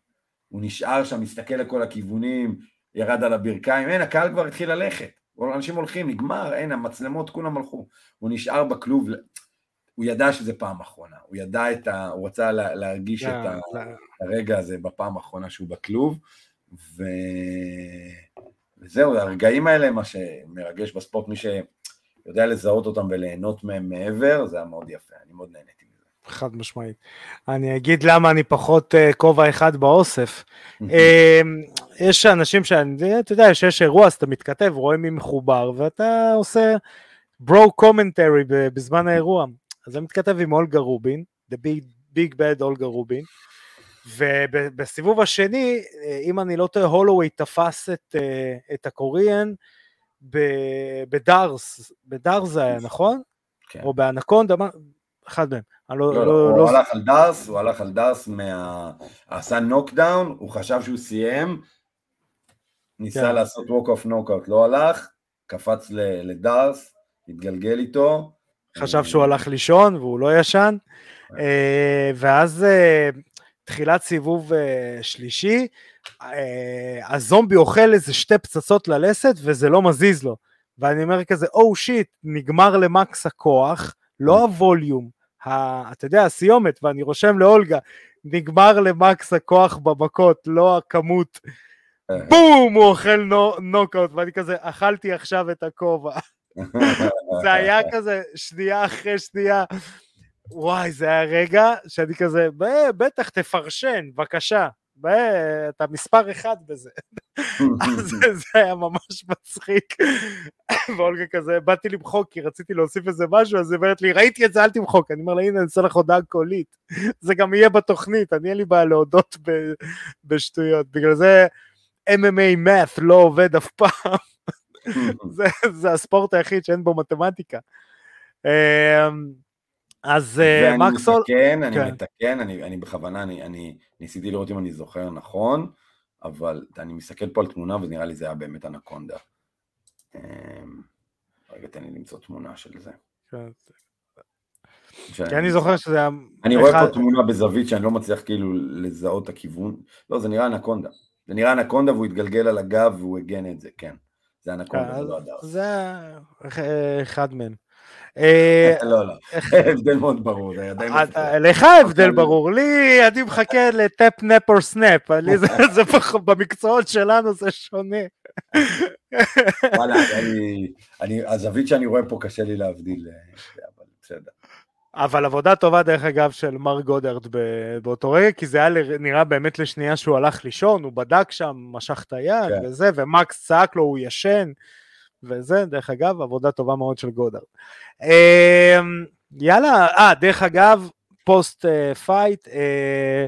הוא נשאר שם, מסתכל לכל הכיוונים, ירד על הברכיים, אין, הקהל כבר התחיל ללכת. אנשים הולכים, נגמר, אין, המצלמות כולם הלכו. הוא נשאר בכלוב, הוא ידע שזה פעם אחרונה, הוא ידע את ה... הוא רצה לה, להרגיש את ה... זה- הרגע הזה בפעם האחרונה שהוא בכלוב, ו... וזהו, הרגעים האלה, מה שמרגש בספורט, מי שיודע לזהות אותם וליהנות מהם מעבר, זה היה מאוד יפה, אני מאוד נהניתי. חד משמעית. אני אגיד למה אני פחות אה, כובע אחד באוסף. אה, יש אנשים שאני, אתה יודע, שיש אירוע, אז אתה מתכתב, רואה מי מחובר, ואתה עושה ברו קומנטרי בזמן האירוע. אז אני מתכתב עם אולגה רובין, The Big, Big Bad אולגה רובין, ובסיבוב השני, אה, אם אני לא טועה, הולוויי תפס את, אה, את הקוריאן ב D'Arce, ב D'Arce זה היה, נכון? כן. או ב anaconda, אחד מהם. לא, לא, לא, לא, לא, הוא הלך על D'Arce, הוא הלך על D'Arce, מה... עשה knockdown, הוא חשב שהוא סיים, ניסה כן. לעשות walk-off knockout, לא הלך, קפץ לדארס, התגלגל איתו. חשב שהוא הלך לישון והוא לא ישן, אה, ואז אה, תחילת סיבוב אה, שלישי, אה, הזומבי אוכל איזה שתי פצצות ללסת וזה לא מזיז לו, ואני אומר כזה, או שיט, נגמר למקס הכוח, לא הווליום, ה- אתה יודע, הסיומת, ואני רושם לאולגה, נגמר למקס הכוח במכות, לא הכמות. בום, הוא אוכל נו- נוקאוט, ואני כזה, אכלתי עכשיו את הכובע. זה היה כזה שנייה אחרי שנייה. וואי, זה היה רגע שאני כזה, "ב- בטח תפרשן, בבקשה. אתה מספר אחד בזה. זה, זה היה ממש מצחיק. ואולגה כזה, באתי למחוק כי רציתי להוסיף איזה משהו, אז היא אומרת לי, ראיתי את זה, אל תמחוק. אני אומר לה, הנה, אני אעשה לך הודעה קולית. זה גם יהיה בתוכנית, אני אין לי בעיה להודות ב- בשטויות. בגלל זה MMA math לא עובד אף פעם. זה, זה הספורט היחיד שאין בו מתמטיקה. אז אה, מקסול, מתקן, אני כן. מתקן, אני, אני בכוונה, אני, אני ניסיתי לראות אם אני זוכר נכון, אבל אני מסתכל פה על תמונה ונראה לי זה היה באמת אנקונדה. אמ, רגע, תן לי למצוא תמונה של זה. כי אני זוכר שזה היה... אני רואה פה תמונה בזווית שאני לא מצליח כאילו לזהות את הכיוון. לא, זה נראה אנקונדה. זה נראה אנקונדה והוא התגלגל על הגב והוא הגן את זה, כן. זה אנקונדה, זה לא הדר. זה אחד מהם. אה, לא, לא. הבדל מאוד ברור, זה הידיים אתה- מפריע. לך ההבדל אבל- ברור, לי אני מחכה לטאפ נפ או סנאפ, זה- במקצועות שלנו זה שונה. וואלה, הזווית שאני רואה פה קשה לי להבדיל, אה, אבל בסדר. אבל עבודה טובה דרך אגב של מר גודארד באותו רגע, כי זה היה נראה באמת לשנייה שהוא הלך לישון, הוא בדק שם, משך את היד כן. וזה, ומקס צעק לו, הוא ישן, וזה, דרך אגב, עבודה טובה מאוד של גודארד. אמ, יאללה, אה, דרך אגב, פוסט אה, fight, אה,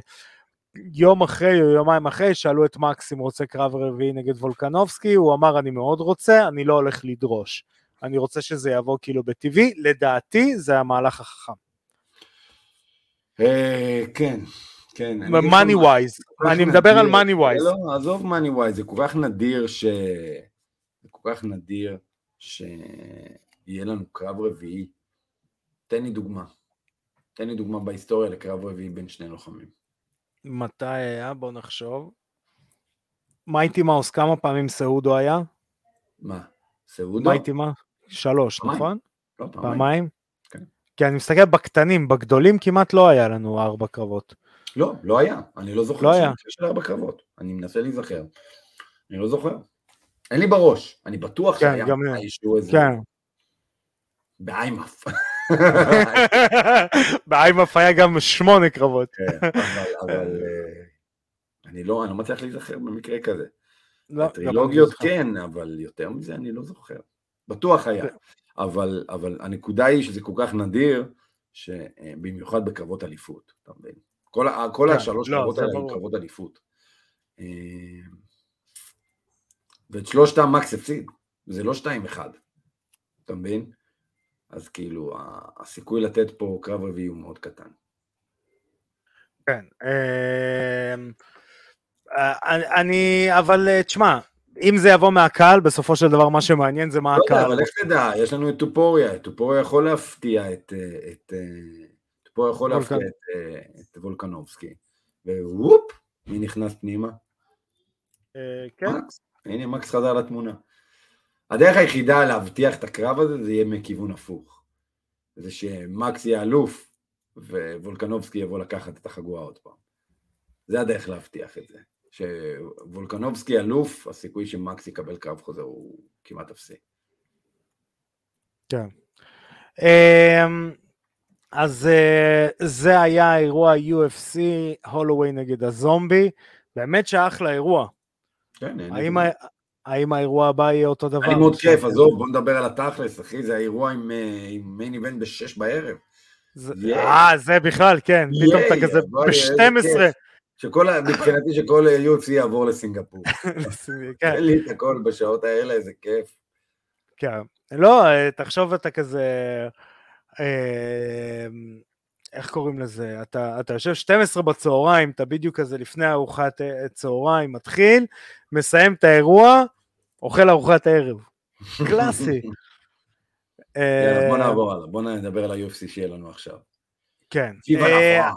יום אחרי או יומיים אחרי, שאלו את מקס אם רוצה קרב רביעי נגד וולקנובסקי, הוא אמר אני מאוד רוצה, אני לא הולך לדרוש. אני רוצה שזה יעבור כאילו בטבעי, לדעתי זה המהלך החכם. אה, כן, כן. money wise, אני מדבר על money wise. לא, עזוב money wise, זה כל כך נדיר ש... כל כך נדיר שיהיה לנו קרב רביעי. תן לי דוגמה. תן לי דוגמה בהיסטוריה לקרב רביעי בין שני לוחמים. מתי היה? בוא נחשוב. מייטי מאוס, כמה פעמים סעודו היה? מה? סעודו? מייטי מאוס? שלוש, פעמיים. נכון? לא, פעמיים. פעמיים? כן. כי אני מסתכל בקטנים, בגדולים כמעט לא היה לנו ארבע קרבות. לא, לא היה. אני לא זוכר לא היה. של ארבע קרבות. אני מנסה להיזכר. אני לא זוכר. אין לי בראש. אני בטוח כן, שהיה גם. מתישהו איזה... כן. באיימאף. באיימאף היה גם שמונה קרבות. כן, אבל, אה, אני לא, אני לא מצליח להיזכר במקרה כזה. לא, גם טרילוגיות אני זוכר. כן, אבל יותר מזה אני לא זוכר. בטוח היה, אבל, אבל הנקודה היא שזה כל כך נדיר, שבמיוחד בקרבות אליפות, אתה מבין? כל, כל כן, השלוש לא, קרבות האלה ברור. קרבות אליפות. ואת שלושתם מקס הפסיד, זה לא שתיים אחד, אתה מבין? אז כאילו, הסיכוי לתת פה קרב רביעי הוא מאוד קטן. כן. אמ, אה, אני- אבל אה, תשמע, אם זה יבוא מהקהל, בסופו של דבר מה שמעניין זה מה לא יודע, הקהל. אבל איך תדע, יש לנו את טופוריה, את טופוריה יכול להפתיע את... אה, את טופוריה יכול. להפתיע את, את וולקנובסקי. ווופ, מי נכנס פנימה? כן. מקס. הנה, מקס חזר לתמונה. הדרך היחידה להבטיח את הקרב הזה, זה יהיה מכיוון הפוך. זה שמקס יהיה אלוף, ווולקנובסקי יבוא לקחת את החגורה עוד פעם. זה הדרך להבטיח את זה. שוולקנובסקי אלוף, הסיכוי שמקס יקבל קרב חוזר הוא כמעט אפסי. אמ, אז אה, זה היה אירוע UFC, הולווי נגד הזומבי, באמת שאחלה אירוע. כן, האם ה- האם האירוע הבא יהיה אותו דבר? היה לי מאוד כיף, עזוב, בוא נדבר על התכלס, אחי, זה האירוע עם, אה, מיין איבנט בשש בערב. אה, זה בכלל, כן, פתאום אתה כזה בואי, איזה ב-12. כיף. שכל, מבחינתי שכל UFC יעבור לסינגפור. כן, תן לי את הכל בשעות האלה, איזה כיף. כן. לא, אה, תחשוב אתה כזה, אה, איך קוראים לזה? אתה, אתה יושב 12 בצהריים, אתה בדיוק כזה לפני ארוחת אה, צהריים, מתחיל, מסיים את האירוע, אוכל ארוחת ערב. קלאסי. יאללה, בוא אה, נעבור הלאה, בוא נדבר על ה-UFC שיהיה לנו עכשיו. כן. אה.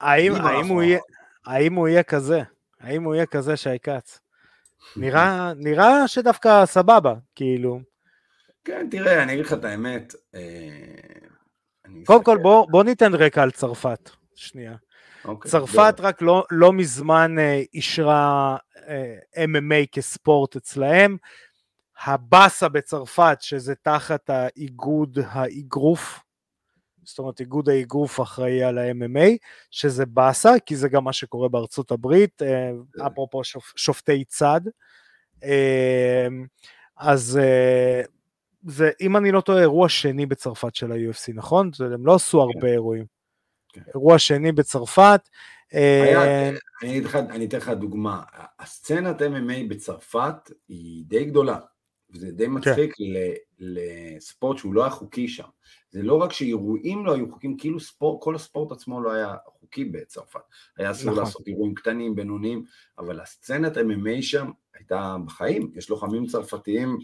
האם, הוא. יהיה, כזה? האם הוא יהיה כזה שי כץ? נראה, נראה שדווקא סבבה, כאילו. כן, תראה, אני אגיד לך את האמת. אה, קודם כל בוא, בוא ניתן רקע על צרפת. שנייה. אוקיי, צרפת בוא. רק לא, לא מזמן אה, אישרה אה, MMA כספורט אצלהם. הבאסה בצרפת, שזה תחת האיגוד האגרוף, זאת אומרת איגוד האגרוף אחראי על ה-MMA, שזה באסה, כי זה גם מה שקורה בארצות הברית, אה, אפרופו שופ, שופטי צד. אה, אז אה, זה, אם אני לא טועה, אירוע שני בצרפת של ה-UFC, נכון? זה- הם לא עשו הרבה אירועים. כן. אירוע שני בצרפת. אה, אני אתן לך דוגמה. הסצנת MMA בצרפת היא די גדולה, וזה כן. די מצחיק ל- לספורט שהוא לא היה חוקי שם. זה לא רק שאירועים לא היו חוקיים, כאילו ספורט, כל הספורט עצמו לא היה חוקי בצרפת. היה אסור נכון. לעשות אירועים קטנים, בינוניים, אבל הסצנת MMA שם הייתה בחיים. יש לוחמים צרפתיים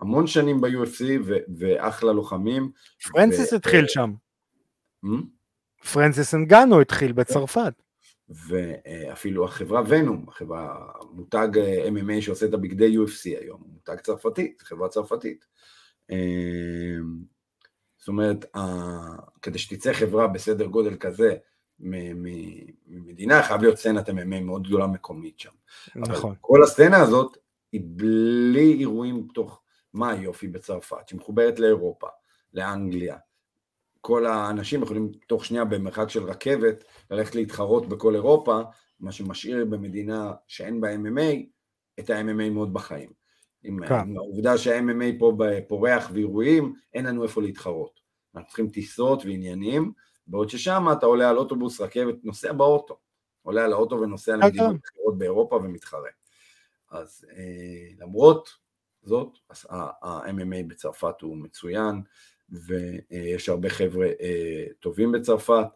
המון שנים ב-UFC ואחלה לוחמים. פרנסיס ו- התחיל שם. Hmm? פרנסיס אנגנו התחיל בצרפת. ואפילו החברה ונום, החברה, מותג אה, MMA שעושה את הבגדי UFC היום, מותג צרפתי, זו חברה צרפתית. אה, זאת אומרת, כדי שתצא חברה בסדר גודל כזה ממדינה, חייב להיות סצנת MMA מאוד גדולה מקומית שם. אבל נכון. כל הסצנה הזאת היא בלי אירועים תוך, מה היופי בצרפת, שהיא מחוברת לאירופה, לאנגליה. כל האנשים יכולים תוך שנייה במרחק של רכבת ללכת להתחרות בכל אירופה, מה שמשאיר במדינה שאין בה MMA, את ה-MMA מאוד בחיים. עם, כן. עם העובדה שה-MMA פה פורח ואירועים, אין לנו איפה להתחרות. אנחנו צריכים טיסות ועניינים, בעוד ששם אתה עולה על אוטובוס, רכבת, נוסע באוטו. עולה על האוטו ונוסע כן, למדינות אחרות באירופה ומתחרה. אז אה, למרות הזאת, ה-MMA בצרפת הוא מצוין, ויש הרבה חבר'ה טובים בצרפת.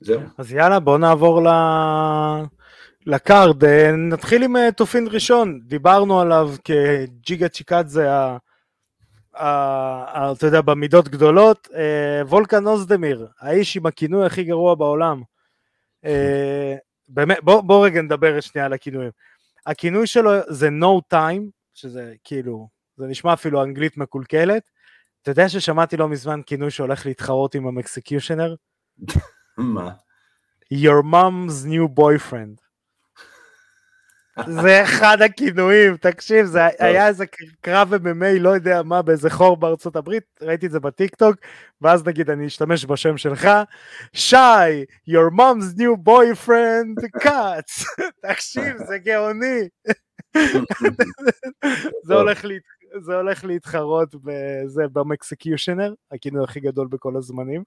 זהו. אז יאללה, בוא נעבור ל... לקארד, נתחיל עם תופין ראשון, דיברנו עליו כג'יגה צ'יקדזה, אתה יודע, במידות גדולות, וולקן אוזדמיר, האיש עם הכינוי הכי גרוע בעולם. באמת, בוא רגע נדבר שנייה על הכינויים. הכינוי שלו זה no time, שזה כאילו, זה נשמע אפילו אנגלית מקולקלת. אתה יודע ששמעתי לא מזמן כינוי שהולך להתחרות עם המקסקיושנר? מה? Your mom's new boyfriend. זה אחד הכינויים, תקשיב, זה היה איזה קרב MMA, לא יודע מה, באיזה חור בארצות הברית, ראיתי את זה בטיק טוק, ואז נגיד אני אשתמש בשם שלך, שי, your mom's new boyfriend, cuts, תקשיב, זה גאוני. זה הולך, להת... זה הולך להתחרות בזה, במקסקיושנר, הכינוי הכי גדול בכל הזמנים.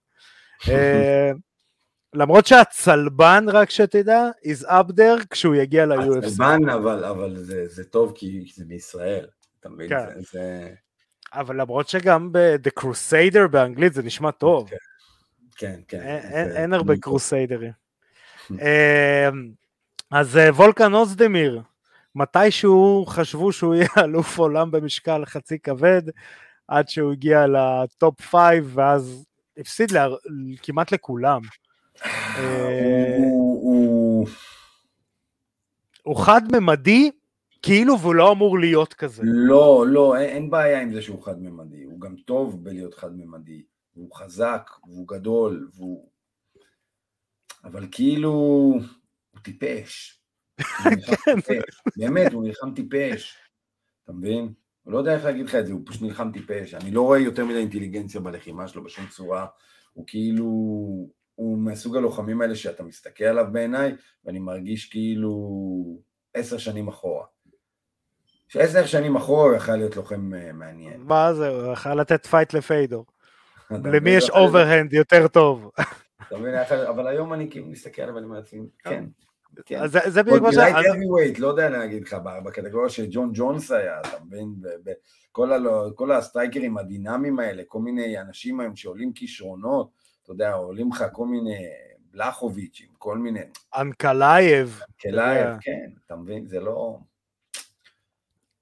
למרות שהצלבן, רק שתדע, is up there כשהוא יגיע ל-UFC. הצלבן, אבל, אבל זה, זה טוב כי זה מישראל, אתה מבין? כן. זה, זה... אבל למרות שגם ב-The Crusader באנגלית זה נשמע טוב. כן, כן. כן אין, זה... אין הרבה קרוסיידרים. אמ, אז אה, וולקן אוזדמיר, מתישהו חשבו שהוא יהיה אלוף עולם במשקל חצי כבד, עד שהוא הגיע ל top five, ואז הפסיד לה, כמעט לכולם. אה, הוא חד-ממדי, כאילו והוא לא אמור להיות כזה. לא, לא, אין, בעיה עם זה שהוא חד-ממדי, הוא גם טוב בלהיות חד-ממדי, הוא חזק, והוא גדול, והוא... אבל כאילו, הוא טיפש. כן. באמת, הוא נלחם טיפש, אתה מבין? הוא לא יודע איך להגיד לך את זה, הוא פשוט נלחם טיפש. אני לא רואה יותר מדי אינטליגנציה בלחימה שלו בשום צורה. הוא כאילו, הוא מסוג הלוחמים האלה שאתה מסתכל עליו בעיניי, ואני מרגיש כאילו עשר שנים אחורה. שעשר שנים אחורה הוא יכול להיות לוחם אה, מעניין. מה זה, הוא יכול לתת fight לפיודור. למי יש overhand יותר טוב. אבל היום אני כאילו מסתכל עליו ואני אומר לעצמי, כן. כן. זה בדיוק מה ש... לא יודע להגיד לך, בקטגוריה של ג'ון ג'ונס היה, אתה מבין? כל ה strikers הדינמיים האלה, כל מיני אנשים היום שעולים כישרונות, אתה יודע, עולים לך כל מיני בלחוביצ'ים, כל מיני... אנקלייב. אנקלייב, כן, אתה מבין? זה לא...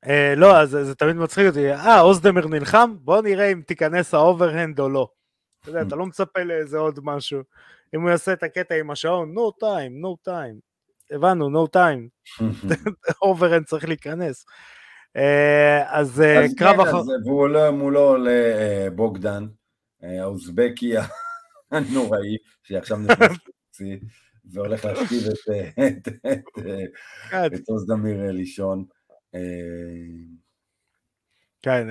אה, לא, אז זה תמיד מצחיק אותי, אה, אוזדמיר נלחם? בוא נראה אם תיכנס ה overhand או לא. אתה יודע, אתה לא מצפה לאיזה עוד משהו. אם הוא יעשה את הקטע עם השעון, no time, no time. הבנו, no time. overhand צריך להיכנס. אה, אז אה, קרב אחר... והוא עולה מולו לבוגדן, האוזבקי הנוראי, שעכשיו נכנס לחצי, והולך להשכיב את עוז דמיר לישון. כן,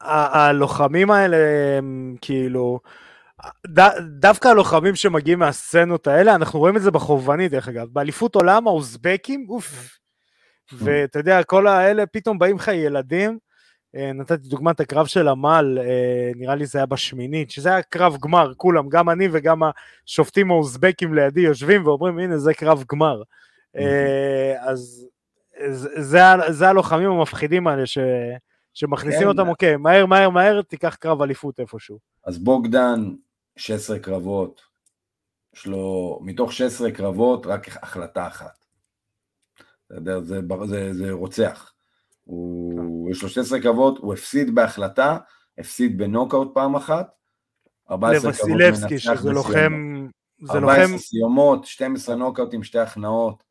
הלוחמים האלה הם כאילו, דווקא הלוחמים שמגיעים מהסצנות האלה, אנחנו רואים את זה בחובבני דרך אגב, באליפות עולם האוזבקים, אוף, ואתה יודע, כל האלה פתאום באים לך ילדים, אה, נתתי דוגמת הקרב של עמל, אה, נראה לי זה היה בשמינית, שזה היה קרב גמר, כולם, גם אני וגם השופטים האוזבקים לידי יושבים ואומרים, הנה זה קרב גמר. אה, אז זה, זה הלוחמים המפחידים האלה ש, שמכניסים כן. אותם, אוקיי, מהר מהר מהר תיקח קרב אליפות איפשהו. אז בוגדן, 16 קרבות, יש לו, מתוך 16 קרבות רק החלטה אחת. זה, זה, זה, זה רוצח. הוא, יש לו 16 קרבות, הוא הפסיד בהחלטה, הפסיד בנוקאוט פעם אחת, 14 קרבות לווסילבסקי, שזה לוחם... זה 14 לוחם... סיומות, 12 נוקאוטים, שתי הכנעות.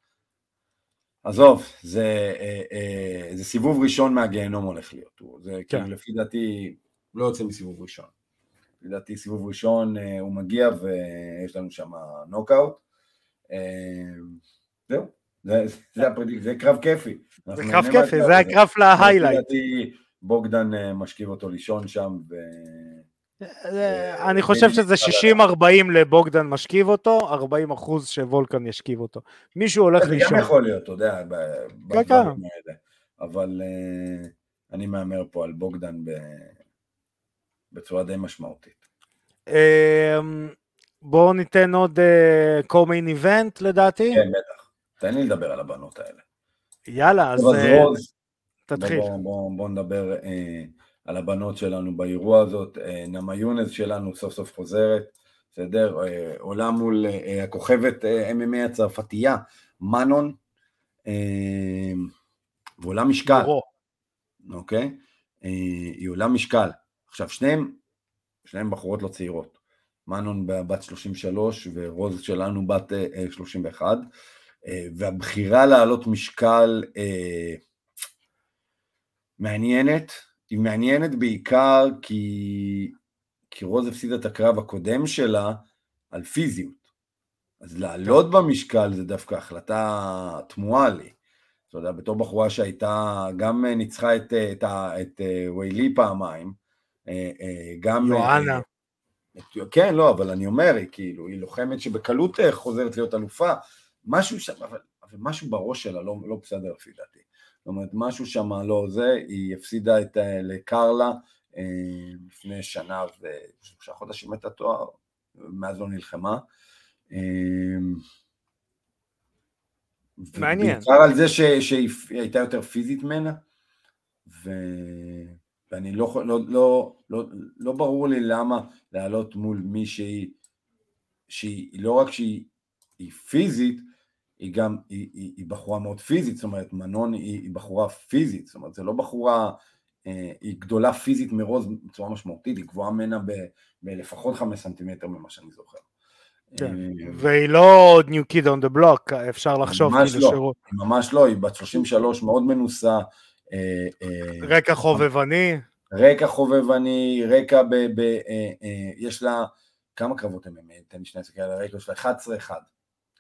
עזוב, זה, אה, אה, זה סיבוב ראשון מהגיהנום הולך להיות. זה כן. כאילו לפי דעתי, הוא לא יוצא מסיבוב ראשון. לפי דעתי סיבוב ראשון אה, הוא מגיע ויש לנו שם נוקאוט. אה, זהו, זה, קרב כיפי. זה קרב כיפי, זה הקרב להיילייט. בוגדן אה, משכיב אותו לישון שם. ו... אה, אני חושב שזה 60-40 לבוגדן משכיב אותו, 40 אחוז שוולקן ישכיב אותו. מישהו הולך לישון. זה גם יכול להיות, אתה יודע, כן, כן. בדברים האלה. אבל אה, אני מהמר פה על בוגדן בצורה די משמעותית. בואו ניתן עוד co-main event לדעתי. כן, בטח. תן לי לדבר על הבנות האלה. יאללה, אז אז אה, רוז, תתחיל. בוא, בוא, בוא נדבר אה, על הבנות שלנו באירוע הזאת. אה, נעמה יונס שלנו סוף סוף חוזרת, בסדר? אה, עולה מול אה, הכוכבת אה, MMA הצרפתייה, מנון, אה, ועולה משקל, רו. אוקיי? אה, היא עולה משקל. עכשיו, שניהם, שניהם בחורות לא צעירות. מנון בת 33 ורוז שלנו בת אה, אה, 31. אה, והבחירה להעלות משקל אה, מעניינת, היא מעניינת בעיקר כי, כי רוז הפסידה את הקרב הקודם שלה על פיזיות. אז לעלות במשקל זה דווקא החלטה תמוהה לי. אתה יודע, בתור בחורה שהייתה, גם אה, ניצחה את, אה, את, את ויילי פעמיים, גם... יואנה. את- כן, לא, אבל אני אומר, היא כאילו, היא לוחמת שבקלות חוזרת להיות אלופה, משהו שם, אבל, אבל משהו בראש שלה לא, לא בסדר לפי דעתי. זאת אומרת, משהו שם לא זה, היא הפסידה את, לקרלה אה, לפני שנה ושלושה חודשים את התואר, מאז לא נלחמה. אה, מעניין. בעיקר על זה ש, שהיא הייתה יותר פיזית ממנה, ו... ואני לא, לא, לא, לא, לא ברור לי למה לעלות מול מישהי שהיא לא רק שהיא היא פיזית, היא גם, היא, היא, היא בחורה מאוד פיזית, זאת אומרת, מנון היא, היא בחורה פיזית, זאת אומרת, זה לא בחורה, אה, היא גדולה פיזית מרוז בצורה משמעותית, היא גבוהה ממנה ב- בלפחות חמש סנטימטר ממה שאני זוכר. כן. אה, והיא לא new kid on the block, אפשר לחשוב ממש כאילו לא. שירות. ממש לא, היא בת 33, מאוד מנוסה, אה, אה, רקע חובבני, רקע חובבני, רקע ב... ב יש לה, כמה קרבות הם? תן לי שנייה להסתכל על הרקע שלה, 11-1,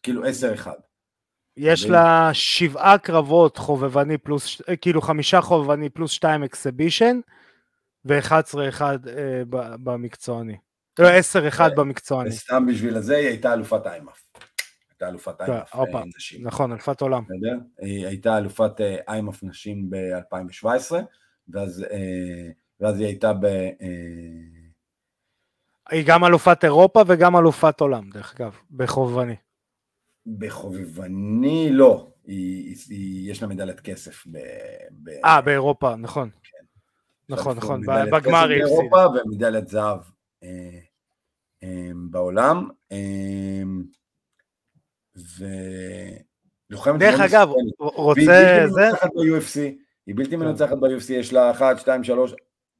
כאילו 10-1. יש? לה שבעה קרבות חובבני פלוס, אה, כאילו חמישה חובבני פלוס שתיים אקסבישן, ו-11 אחד אה, ב- במקצועני. לא, 10 אחד אה, במקצועני. וסתם בשביל הזה היא הייתה אלופת איימאף. הייתה אלופת איימאף נשים. נכון, אלפת עולם. היא הייתה אלופת איימאף נשים ב-2017, ואז, אה, ואז היא הייתה ב... אה, היא גם אלופת אירופה וגם אלופת עולם, דרך אגב, בחובבני. בחובבני לא, היא, היא, היא, יש לה מדליית כסף ב... ב אה, באירופה, נכון. נכון, לה נכון, מדליית בגמר היא הפסידה. באירופה ומדליית זהב אה, אה, בעולם. אה, ולוחמת דרך אגב, מסוכנת. רוצה זה? ב-UFC, היא בלתי כן. מנוצחת ב-UFC, יש לה 1, 2, 3,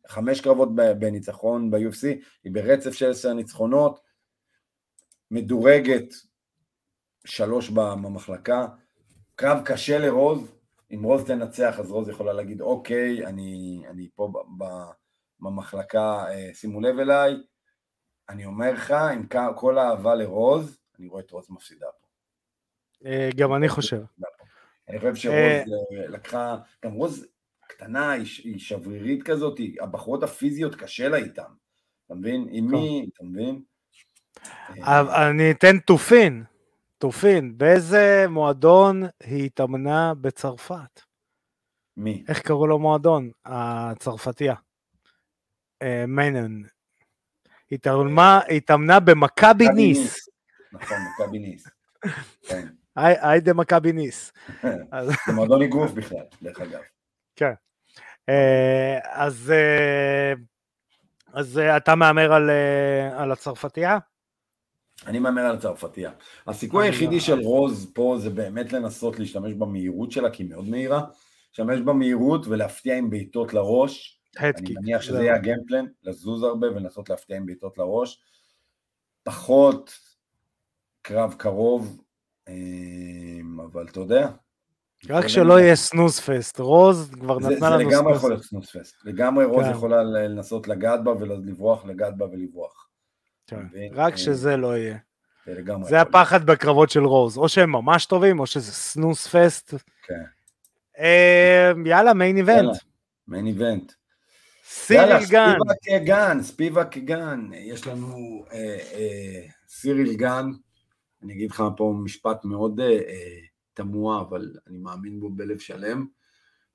חמש קרבות ב- בניצחון ב-UFC, היא ברצף של 10 ניצחונות, מדורגת שלוש במחלקה, קרב קשה לרוז, אם רוז תנצח אז רוז יכולה להגיד אוקיי, אני, אני פה ב- ב- במחלקה, אה, שימו לב אליי, אני אומר לך, עם כל האהבה לרוז, אני רואה את רוז מפסידה פה. אה, גם אני חושב. אני חושב שרוז אה, אה, לקחה, גם רוז קטנה, היא שברירית כזאת, הבחורות הפיזיות קשה לה איתן, אתה מבין? עם מי, אתה מבין? אני אתן תופין, תופין, באיזה מועדון היא התאמנה בצרפת? מי? איך קראו לו מועדון? הצרפתייה. אה, מיינן. התאמנה- במכבי מכבי ניס. נכון, מכבי ניס. כן. היי דה מכבי ניס. זה מועדון אגרוף בכלל, דרך אגב. אז אה, אז אה, אתה מהמר על, על הצרפתייה? אני מהמר על הצרפתייה. הסיכוי היחידי לא- של רוז פה זה באמת לנסות להשתמש במהירות שלה, כי היא מאוד מהירה. להשתמש במהירות ולהפתיע עם בעיטות לראש. אני. מניח שזה זהו. יהיה הגיימפלן, לזוז הרבה ולנסות להפתיע עם בעיטות לראש. פחות קרב קרוב, אמ, אבל אתה יודע. רק שלא יהיה סנוז פסט. רוז כבר זה, נתנה זה לנו לגמרי סנוז יכול להיות סנוספסט. לגמרי רוז כן. יכולה לנסות לגעת בה ולברוח, לגעת בה ולברוח. כן. רק אה, שזה לא יהיה. זה. הפחד בקרבות של רוז. או שהם ממש טובים, או שזה סנוס פסט. כן. אה, יאללה, מיין איבנט. יאללה, מיין איבנט. סיריל גן. ספיבק גן, ספיבק גן, יש לנו אה, אה, סיריל גן, אני אגיד לך פה משפט מאוד תמוה, אבל אני מאמין בו בלב שלם.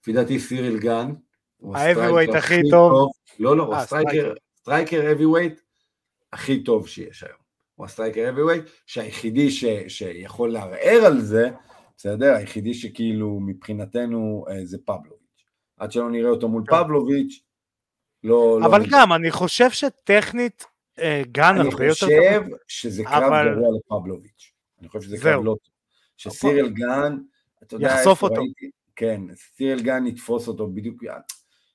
לפי דעתי סיריל גן, ה striker הכי טוב. לא, לא, הוא ה striker, striker heavyweight הכי טוב שיש היום. הוא ה striker heavyweight, שהיחידי ש, שיכול לערער על זה, בסדר? היחידי שכאילו מבחינתנו אה, זה פבלוביץ'. עד שלא נראה אותו מול כן. פבלוביץ', לא... לא אבל לא גם, אני חושב שטכנית אה, גן הרבה יותר... אני חושב שזה קרב אבל... גרוע לפבלוביץ'. אני חושב שזה קרב לא טוב. שסיריאל גן, אתה יודע יחשוף אותו. ראיתי, כן, סיריאל גן יתפוס אותו בדיוק.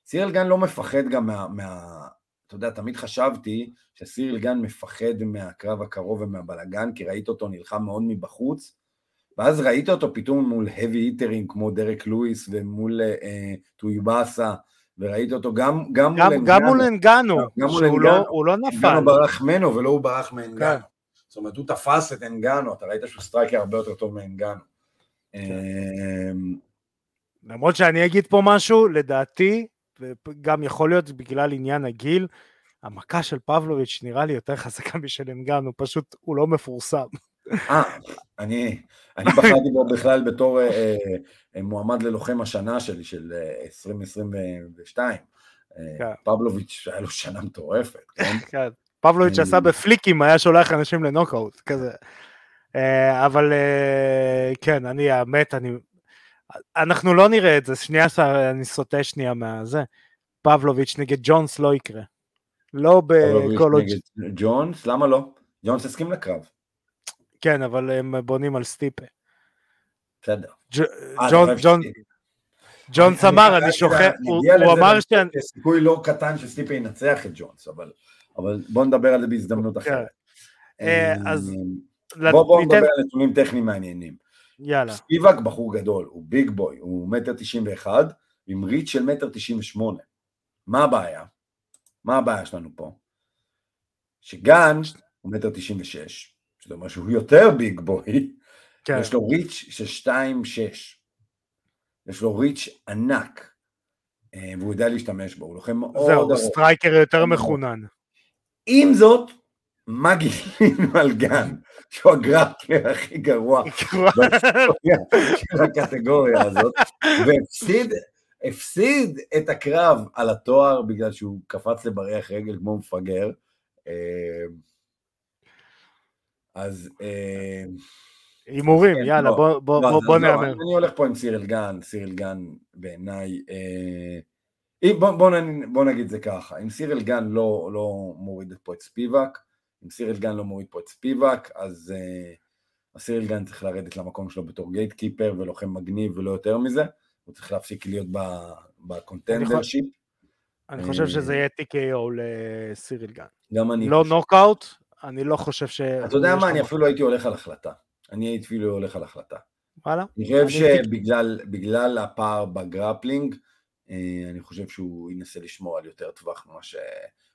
סיריאל גן לא מפחד גם מה, מה... אתה יודע, תמיד חשבתי שסיריל גן מפחד מהקרב הקרוב ומהבלגן, כי ראית אותו נלחם מאוד מבחוץ, ואז ראית אותו פתאום מול heavy היטרים כמו דרק לואיס ומול אה, טויבאסה, וראית אותו גם, גם, גם, גם מול אנגנו, גם מול אנגנו, לא, הוא לא נפל. אנגנו ברח ממנו ולא הוא ברח מאנגנו. כן. זאת אומרת, הוא תפס את אנגנו, אתה ראית שהוא striker הרבה יותר טוב מאנגנו. כן. אמ, למרות שאני אגיד פה משהו, לדעתי, וגם יכול להיות בגלל עניין הגיל, המכה של פבלוביץ' נראה לי יותר חזקה משל אנגנו, הוא פשוט, הוא לא מפורסם. אה, אני, אני בחרתי בו בכלל בתור אה, אה, מועמד ללוחם השנה שלי, של אה, 2022. אה, כן. פבלוביץ' היה לו שנה מטורפת, כן? כן. פבלוביץ' עשה בפליקים, היה שולח אנשים לנוקאוט, כזה. אה, אבל אה, כן, אני האמת, אני אנחנו לא נראה את זה, שנייה, אני סוטה שנייה מהזה. פבלוביץ' נגד ג'ונס לא יקרה. לא בקולוג'... ג'ונס? למה לא? ג'ונס הסכים לקרב. כן, אבל הם בונים על סטיפה. בסדר. אה, ג'ונס אמר, אני שוכח, הוא אמר ש... סיכוי לא קטן שסטיפה ינצח את ג'ונס, אבל בואו נדבר על זה בהזדמנות כן. אחרת. אה, אז... בואו נדבר על נתונים טכניים מעניינים. יאללה. ספיבק בחור גדול, הוא ביג בוי, הוא מטר תשעים ואחד, עם ריץ' של מטר תשעים ושמונה. מה הבעיה? מה הבעיה שלנו פה? שגן הוא מטר תשעים ושש, שזה אומר שהוא יותר ביג בוי, כן. יש לו ריץ' של שתיים שש. יש לו reach ענק, אה, והוא יודע להשתמש בו, הוא לוחם מאוד ארוך. זהו, striker יותר מחונן. עם זאת, מה גילינו על גן, שהוא ה grappler הכי גרוע של הקטגוריה הזאת, והפסיד הפסיד את הקרב על התואר בגלל שהוא קפץ לבריח רגל כמו מפגר. אה, אז... אה, הימורים, כן, יאללה, לא, בוא לא, לא, נאמר. אני הולך פה עם סיריל גן, סיריל גן בעיניי... אה, בוא נגיד זה ככה, אם סיריל גן לא מוריד פה את ספיבק, אם סיריל גן לא מוריד פה את ספיבק, אז סיריל גן צריך לרדת למקום שלו בתור gatekeeper ולוחם מגניב ולא יותר מזה, הוא צריך להפסיק להיות ב contendership. אני חושב שזה יהיה TKO לסיריל גן. גם אני לא נוקאוט, אני לא חושב ש... אתה יודע מה, אני אפילו הייתי הולך על החלטה. אני הייתי אפילו הולך על החלטה. וואלה? אני חושב שבגלל הפער ב grappling, אה, אני חושב שהוא ינסה לשמור על יותר טווח ממה ש...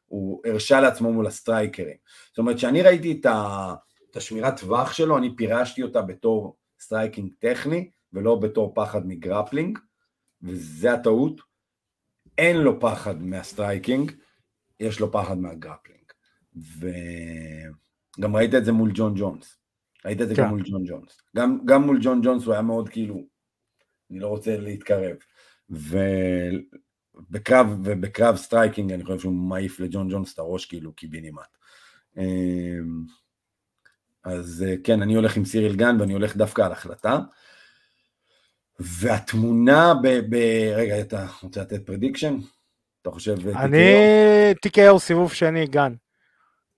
הוא הרשה לעצמו מול הסטרייקרים. זאת אומרת, כשאני ראיתי את השמירת טווח שלו, אני פירשתי אותה בתור striking טכני, ולא בתור פחד מ grappling, וזה הטעות. אין לו פחד מה striking, יש לו פחד מה grappling. וגם ראית את זה מול ג'ון ג'ונס. ראית את זה כן. גם מול ג'ון ג'ונס. גם, גם מול ג'ון ג'ונס הוא היה מאוד כאילו, אני לא רוצה להתקרב. ו... בקרב, ובקרב striking אני חושב שהוא מעיף לג'ון ג'ונס את הראש כאילו קיבינימט. אמ, אז אה, כן, אני הולך עם סיריל גן ואני הולך דווקא על החלטה. והתמונה ב... ב... רגע, אתה רוצה לתת prediction? אתה חושב... אה, אני... TKO סיבוב שני, גן.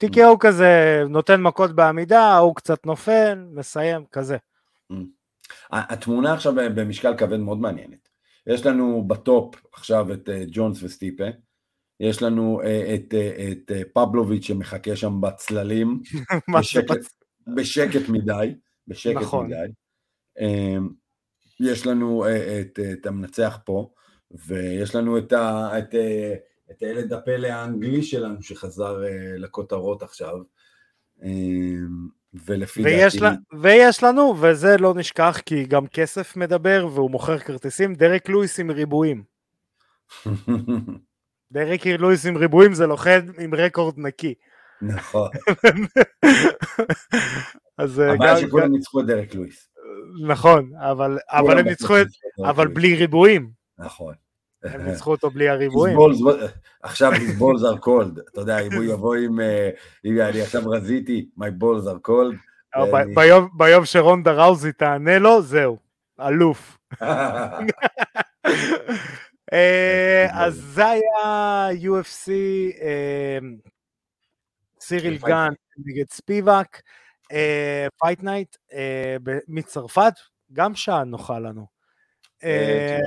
TKO כזה נותן מכות בעמידה, הוא קצת נופל, מסיים, כזה. התמונה עכשיו במשקל כבד מאוד מעניינת. יש לנו ב top עכשיו את uh, ג'ונס וסטיפה, יש לנו uh, את, את uh, פבלוביץ' שמחכה שם בצללים, בשקט, בשקט מדי, בשקט נכון. מדי. יש לנו uh, את, את המנצח פה, ויש לנו את, ה, את, uh, את הילד הפלא האנגלי שלנו שחזר לכותרות עכשיו. Uh, ולפי ויש דעתי... לה, ויש לנו, וזה לא נשכח כי גם כסף מדבר והוא מוכר כרטיסים, דרק לואיס עם ריבועים. דרק לואיס עם ריבועים זה לוחד עם רקורד נקי. נכון. אז אה, הבעיה שכולם ניצחו את דרק לואיס. נכון, אבל, אבל הם ניצחו את... אבל בלי ריבועים. נכון. הם ניצחו אותו בלי הריבועים. עכשיו his balls are cold, אתה יודע, אם הוא יבוא עם, אה, אם אני עכשיו רזיתי, my balls are cold. ביום שרונדה ראוזי תענה לו, זהו. אלוף. אה, אז זה היה UFC, אה, סיריל גן נגד ספיבק, Fight Night מצרפת, גם שעה נוחה לנו. כן.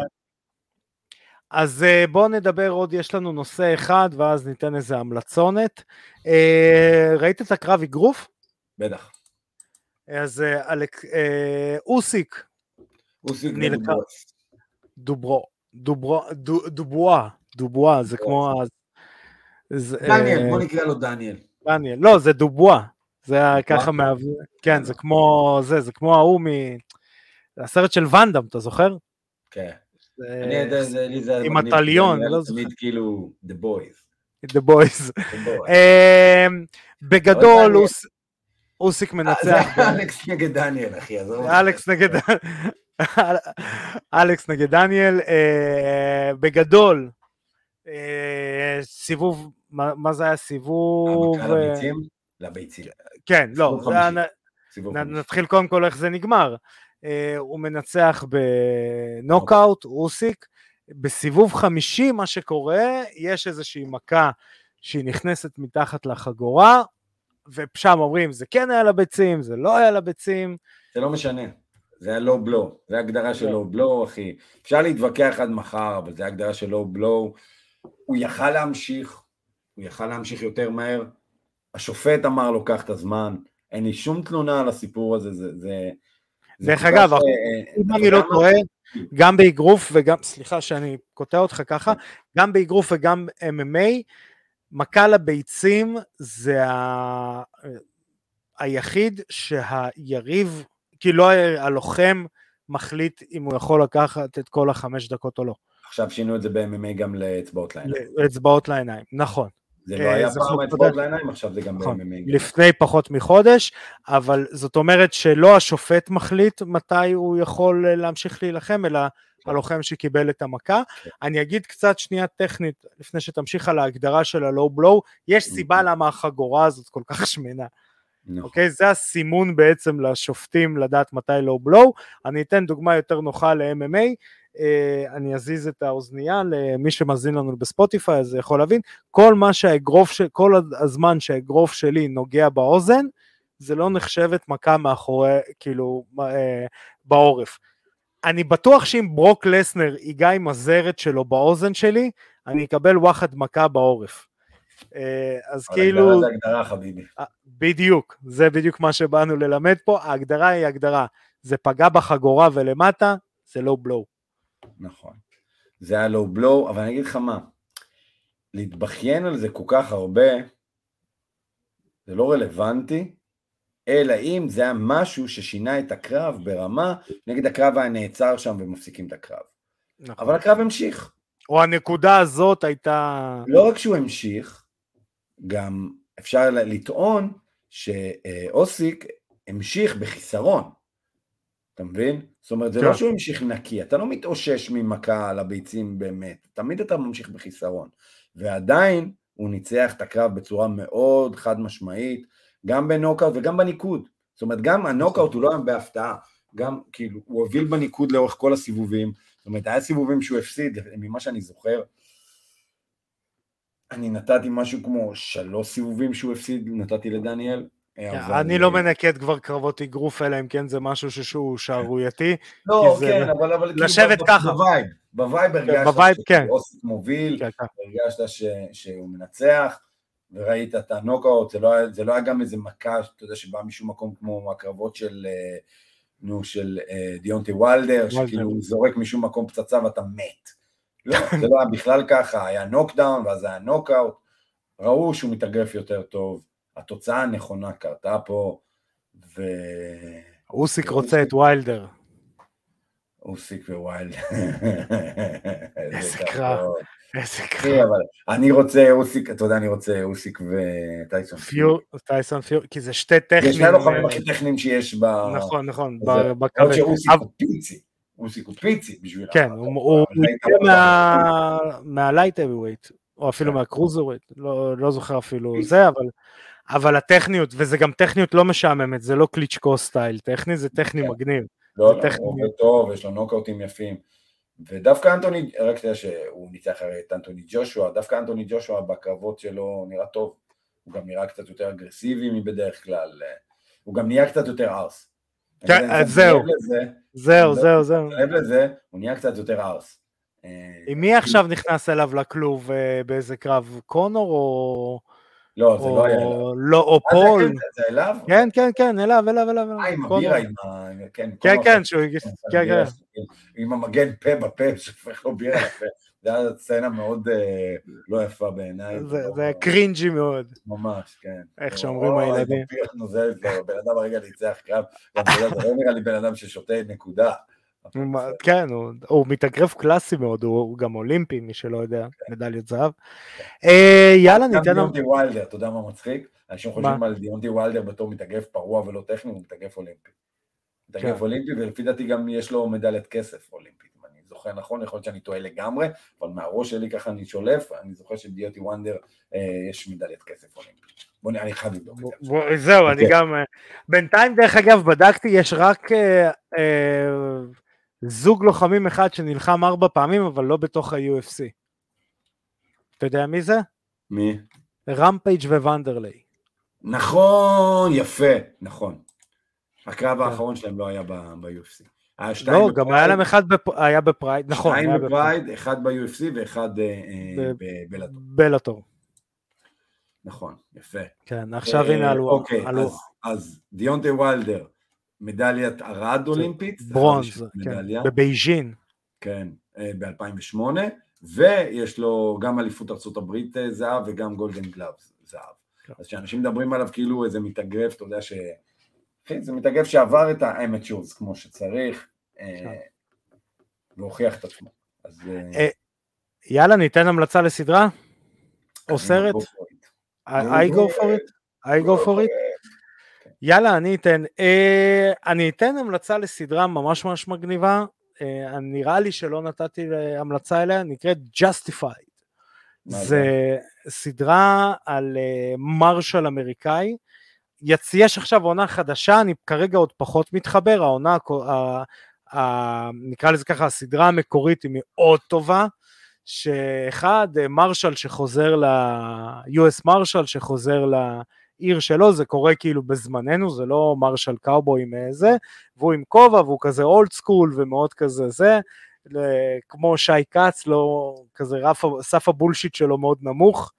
אז בואו נדבר עוד, יש לנו נושא אחד ואז ניתן איזה המלצונת. ראית את הקרב אגרוף? בטח. אז אלק, אוסיק. אוסיק נלקח. דוברו, דוברו, דו- דובואה, דובואה, זה כמו... דניאל, אה, בוא נקרא לו דניאל. דניאל, לא, זה דובואה, זה? ככה מה... כן, זה כמו זה, זה כמו ההוא מ... הסרט של ואנדאם, אתה זוכר? כן. אני יודע, זה- לי זה... עם הטליון, כי לא אני זוכר. תמיד כאילו, The Boys. The Boys. אמ, בגדול, אוסיק אה, מנצח. זה אלכס נגד דניאל, אחי, עזוב. אלכס נגד אלכס נגד דניאל אה, בגדול אה, סיבוב מה, זה היה סיבוב המכה אה, לביצים? לביצים. כן לא נ-. נתחיל קודם כל איך זה נגמר אה, הוא מנצח בנוקאוט אוסיק בסיבוב חמישי מה שקורה יש איזושהי מכה שהיא נכנסת מתחת לחגורה ושם אומרים זה כן היה לביצים זה לא היה לביצים זה לא משנה. זה היה לואו בלואו. זה הגדרה של לא. לואו בלואו, אחי. אפשר להתווכח עד מחר, אבל זה הגדרה של לואו בלואו. הוא יכל להמשיך, הוא יכל להמשיך יותר מהר. השופט אמר לו, קח את הזמן. אין לי שום תלונה על הסיפור הזה, זה... זה דרך אגב, אה, אם אני לא? טועה, גם באגרוף וגם, סליחה שאני קוטע אותך ככה, גם באגרוף וגם MMA, מכה לביצים זה ה... היחיד שהיריב, כאילו הלוחם מחליט אם הוא יכול לקחת את כל החמש דקות או לא. עכשיו שינו את זה ב-MMA גם לאצבעות לעיניים. אצבעות לעיניים, נכון. זה לא אה, היה פעם חוק אצבעות. לעיניים, עכשיו זה גם נכון. ב-MMA. לפני פחות מחודש, אבל זאת אומרת שלא השופט מחליט מתי הוא יכול אה, להמשיך להילחם, אלא הלוחם שקיבל את המכה. כן. אני אגיד קצת שנייה טכנית, לפני שתמשיך על ההגדרה של הלואו בלואו, יש סיבה למה החגורה הזאת כל כך שמנה, נכון. אוקיי? זה הסימון בעצם לשופטים לדעת מתי לואו בלואו. אני אתן דוגמה יותר נוחה ל-MMA, אני אזיז את האוזנייה למי שמאזין לנו בספוטיפיי אז יכול להבין, כל מה שהאגרוף, ש... כל הזמן שהאגרוף שלי נוגע באוזן, זה לא נחשבת מכה מאחורי, כאילו, אה, בעורף. אני בטוח שאם ברוק לסנר ייגע עם הזרת שלו באוזן שלי, אני אקבל וואחד מכה בעורף. אה, אז כאילו, זה הגדרה, חביבי. אה, בדיוק, זה בדיוק מה שבאנו ללמד פה, ההגדרה היא הגדרה, זה פגע בחגורה ולמטה, זה לא בלואו. נכון. זה היה לואו בלואו, אבל אני אגיד לך מה, להתבכיין על זה כל כך הרבה, זה לא רלוונטי, אלא אם זה היה משהו ששינה את הקרב ברמה, נגיד הקרב היה נעצר שם ומפסיקים את הקרב. נכון. אבל הקרב המשיך. או הנקודה הזאת הייתה... לא רק שהוא המשיך, גם אפשר לטעון שאוסיק המשיך בחיסרון. אתה מבין? זאת אומרת, זה כן. לא שהוא המשיך נקי, אתה לא מתאושש ממכה על הביצים באמת, תמיד אתה ממשיך בחיסרון. ועדיין הוא ניצח את הקרב בצורה מאוד חד משמעית, גם בנוקאוט וגם בניקוד. זאת אומרת, גם הנוקאוט הוא לא היה בהפתעה, גם כאילו, הוא הוביל בניקוד לאורך כל הסיבובים, זאת אומרת, היה סיבובים שהוא הפסיד, ממה שאני זוכר, אני נתתי משהו כמו שלוש סיבובים שהוא הפסיד, נתתי לדניאל. אבל- אני לא מנקד כבר קרבות אגרוף, אלא אם כן זה משהו שהוא שערורייתי. לא, כי זה- כן, אבל, אבל כאילו לשבת ככה. בווייב, בווייב הרגשת בווייב, כן. מוביל, כן, כן. הרגשת ש, שהוא מנצח, וראית את הנוקאוט, זה לא, היה- זה לא היה גם איזה מכה, אתה יודע, שבאה משום מקום כמו הקרבות של, אה, נו, של אה, דיונטי וולדר, שכאילו הוא זורק משום מקום פצצה ואתה מת. לא, זה לא היה בכלל ככה, היה knockdown ואז היה נוקאוט, ראו שהוא מתאגרף יותר טוב, התוצאה הנכונה קרתה פה, ו... אוסיק רוצה את ויילדר. אוסיק וויילדר. איזה קרב. איזה קרב. אני רוצה אוסיק, אתה יודע, אני רוצה אוסיק וטייסון פיורי, טייסון פיורי, כי זה שתי טכנים. זה שני הלוחמים הכי טכניים שיש ב... נכון, נכון, זה- ב- למרות בכבד. שאוסיק הוא פיצי, אוסיק הוא פיצי בשביל... כן, הוא מה light heavyweight, או אפילו כן. מה cruiserweight, לא לא זוכר אפילו זה, אבל... אבל הטכניות, וזה גם טכניות לא משעממת, זה לא קליצ'קו style טכני, זה טכני כן. מגניב. לא, לא, הוא עובד טוב, יש לו נוקאוטים יפים. ודווקא אנטוני, רק תדע שהוא ניצח הרי את אנטוני ג'ושוע, דווקא אנטוני ג'ושוע בקרבות שלו נראה טוב, הוא גם נראה קצת יותר אגרסיבי מבדרך כלל, הוא גם נהיה קצת יותר ארס. כן, זהו, זהו, זהו, זהו. לזה, הוא נהיה קצת יותר ארס. עם מי עכשיו נכנס אליו לכלוב אה, באיזה קרב? קונור או... לא, זה לא היה אליו. לא, או פול. אה, זה אליו? כן, כן, כן, אליו, אליו, אליו. אה, עם הבירה, עם ה... כן, כן, כן, שהוא הגיש... כן, כן. עם המגן פה בפה, שהופך לו בירה לפה. זה היה סצנה מאוד לא יפה בעיניי. זה היה cringe-י מאוד. ממש, כן. איך שאומרים הילדים. בן אדם הרגע ניצח קרב, זה לא נראה לי בן אדם ששותה נקודה. כן, הוא מתאגרף קלאסי מאוד, הוא גם אולימפי, מי שלא יודע, כן. מדליית זהב. אה, יאללה, ניתן... גם דיונטי ויילדר, אתה יודע מה מצחיק? אנשים חושבים על דיונטי ויילדר בתור מתאגרף פרוע ולא טכני, הוא מתאגרף אולימפי. מתאגרף כן. אולימפי, ולפי דעתי גם יש לו מדליית כסף אולימפית, אם אני זוכר נכון, יכול להיות שאני טועה לגמרי, אבל מהראש שלי ככה אני שולף, אני זוכר שדיונטי ויילדר אה, יש מדליית כסף אולימפית. בוא נראה, אני חייב לבדוק את זה. זהו, אני גם... אה, בינתיים, דרך אגב, בדקתי, יש רק... זוג לוחמים אחד שנלחם ארבע פעמים, אבל לא בתוך ה-UFC. אתה יודע מי זה? מי? רמפייג' וונדרליי. נכון, יפה, נכון. הקרב כן. האחרון שלהם לא היה ב-UFC. לא, גם היה להם אחד היה ב-Pride, נכון. שתיים ב-Pride, אחד ב-UFC ואחד אה, אה, בבלאטור. בלאטור. נכון, יפה. כן, עכשיו הנה עלו. אוקיי, אז דיונטה וילדר, מדליית ארד אולימפית. bronze, כן, בבייג'ין. כן, אה, ב-2008, ויש לו גם אליפות ארה"ב אה, זהב וגם Golden Gloves זהב. כן. אז כשאנשים מדברים עליו כאילו איזה מתאגרף, אתה יודע ש... כן, זה מתאגרף שעבר את האמצ'ורס כמו שצריך, אה, כן. והוכיח את עצמו. אז... יאללה, ניתן המלצה לסדרה? או סרט? I go for it? I go for it? יאללה, אני אתן. אה, אני אתן המלצה לסדרה ממש ממש מגניבה. אה, נראה לי שלא נתתי המלצה אליה, נקראת Justified. זה סדרה על אה, מרשל אמריקאי. יצ... יש עכשיו עונה חדשה, אני כרגע עוד פחות מתחבר, העונה, ה... ה... נקרא לזה ככה, הסדרה המקורית היא מאוד טובה. שאחד, מרשל שחוזר ל-US Marshal שחוזר ל... עיר שלו, זה קורה כאילו בזמננו, זה לא מרשל קאובוי עם אה, זה, והוא עם כובע והוא כזה old school ומאוד כזה זה, כמו שי כץ, לא, כזה רף, סף הבולשיט שלו מאוד נמוך,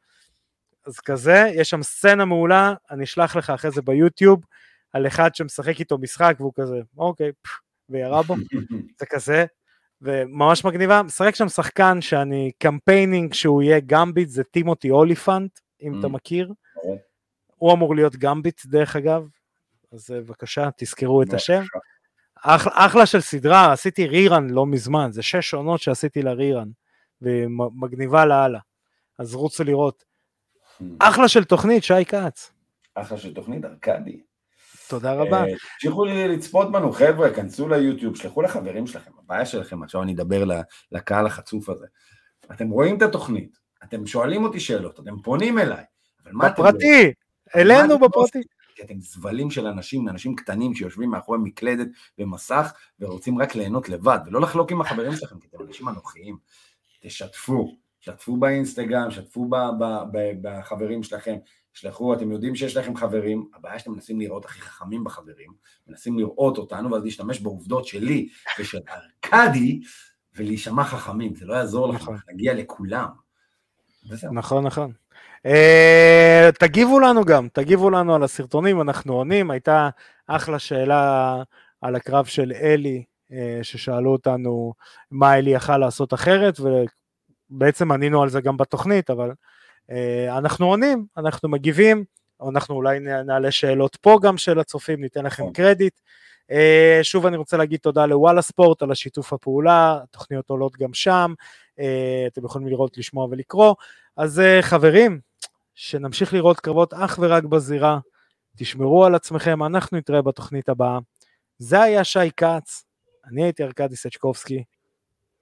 אז כזה, יש שם סצנה מעולה, אני אשלח לך אחרי זה ביוטיוב, על אחד שמשחק איתו משחק והוא כזה, אוקיי, וירה בו, זה כזה, וממש מגניבה, משחק שם שחקן שאני campaigning שהוא יהיה גמביט, זה טימותי אוליפנט, אם אתה mm. מכיר. הוא אמור להיות גמביט דרך אגב, אז אה, בבקשה תזכרו את השם. אחלה, אחלה של סדרה, עשיתי rerun לא מזמן, זה שש עונות שעשיתי לה rerun, ומגניבה לאללה, אז רוצו לראות. Hmm. אחלה של תוכנית, שי כץ. אחלה של תוכנית, ארכדי. תודה רבה. אה, תמשיכו לצפות בנו, חבר'ה, כנסו ליוטיוב, שלחו לחברים שלכם, הבעיה שלכם, עכשיו אני אדבר לקהל החצוף הזה. אתם רואים את התוכנית, אתם שואלים אותי שאלות, אתם פונים אליי, אבל מה אתם... בפרטי. אלינו בפרטי. כי אתם זבלים של אנשים, אנשים קטנים שיושבים מאחורי מקלדת ומסך ורוצים רק ליהנות לבד, ולא לחלוק עם החברים שלכם, כי אתם אנשים אנוכיים. תשתפו, שתפו באינסטגרם, שתפו בחברים שלכם, שלחו, אתם יודעים שיש לכם חברים, הבעיה שאתם מנסים לראות הכי חכמים בחברים, מנסים לראות אותנו ואז להשתמש בעובדות שלי ושל ארכדי ולהישמע חכמים, זה לא יעזור לכם, נכון. נגיע לכולם. נכון, נכון. Uh, תגיבו לנו גם, תגיבו לנו על הסרטונים, אנחנו עונים, הייתה אחלה שאלה על הקרב של אלי, uh, ששאלו אותנו מה אלי יכל לעשות אחרת, ובעצם ענינו על זה גם בתוכנית, אבל uh, אנחנו עונים, אנחנו מגיבים, אנחנו אולי נעלה שאלות פה גם של הצופים, ניתן לכם נכון. קרדיט. Uh, שוב אני רוצה להגיד תודה לוואלה ספורט על השיתוף הפעולה, התוכניות עולות גם שם, uh, אתם יכולים לראות, לשמוע ולקרוא. אז uh, חברים, שנמשיך לראות קרבות אך ורק בזירה. תשמרו על עצמכם, אנחנו נתראה בתוכנית הבאה. זה היה שי כץ, אני הייתי ארכדי סצ'קובסקי,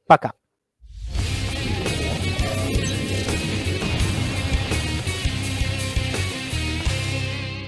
פקה.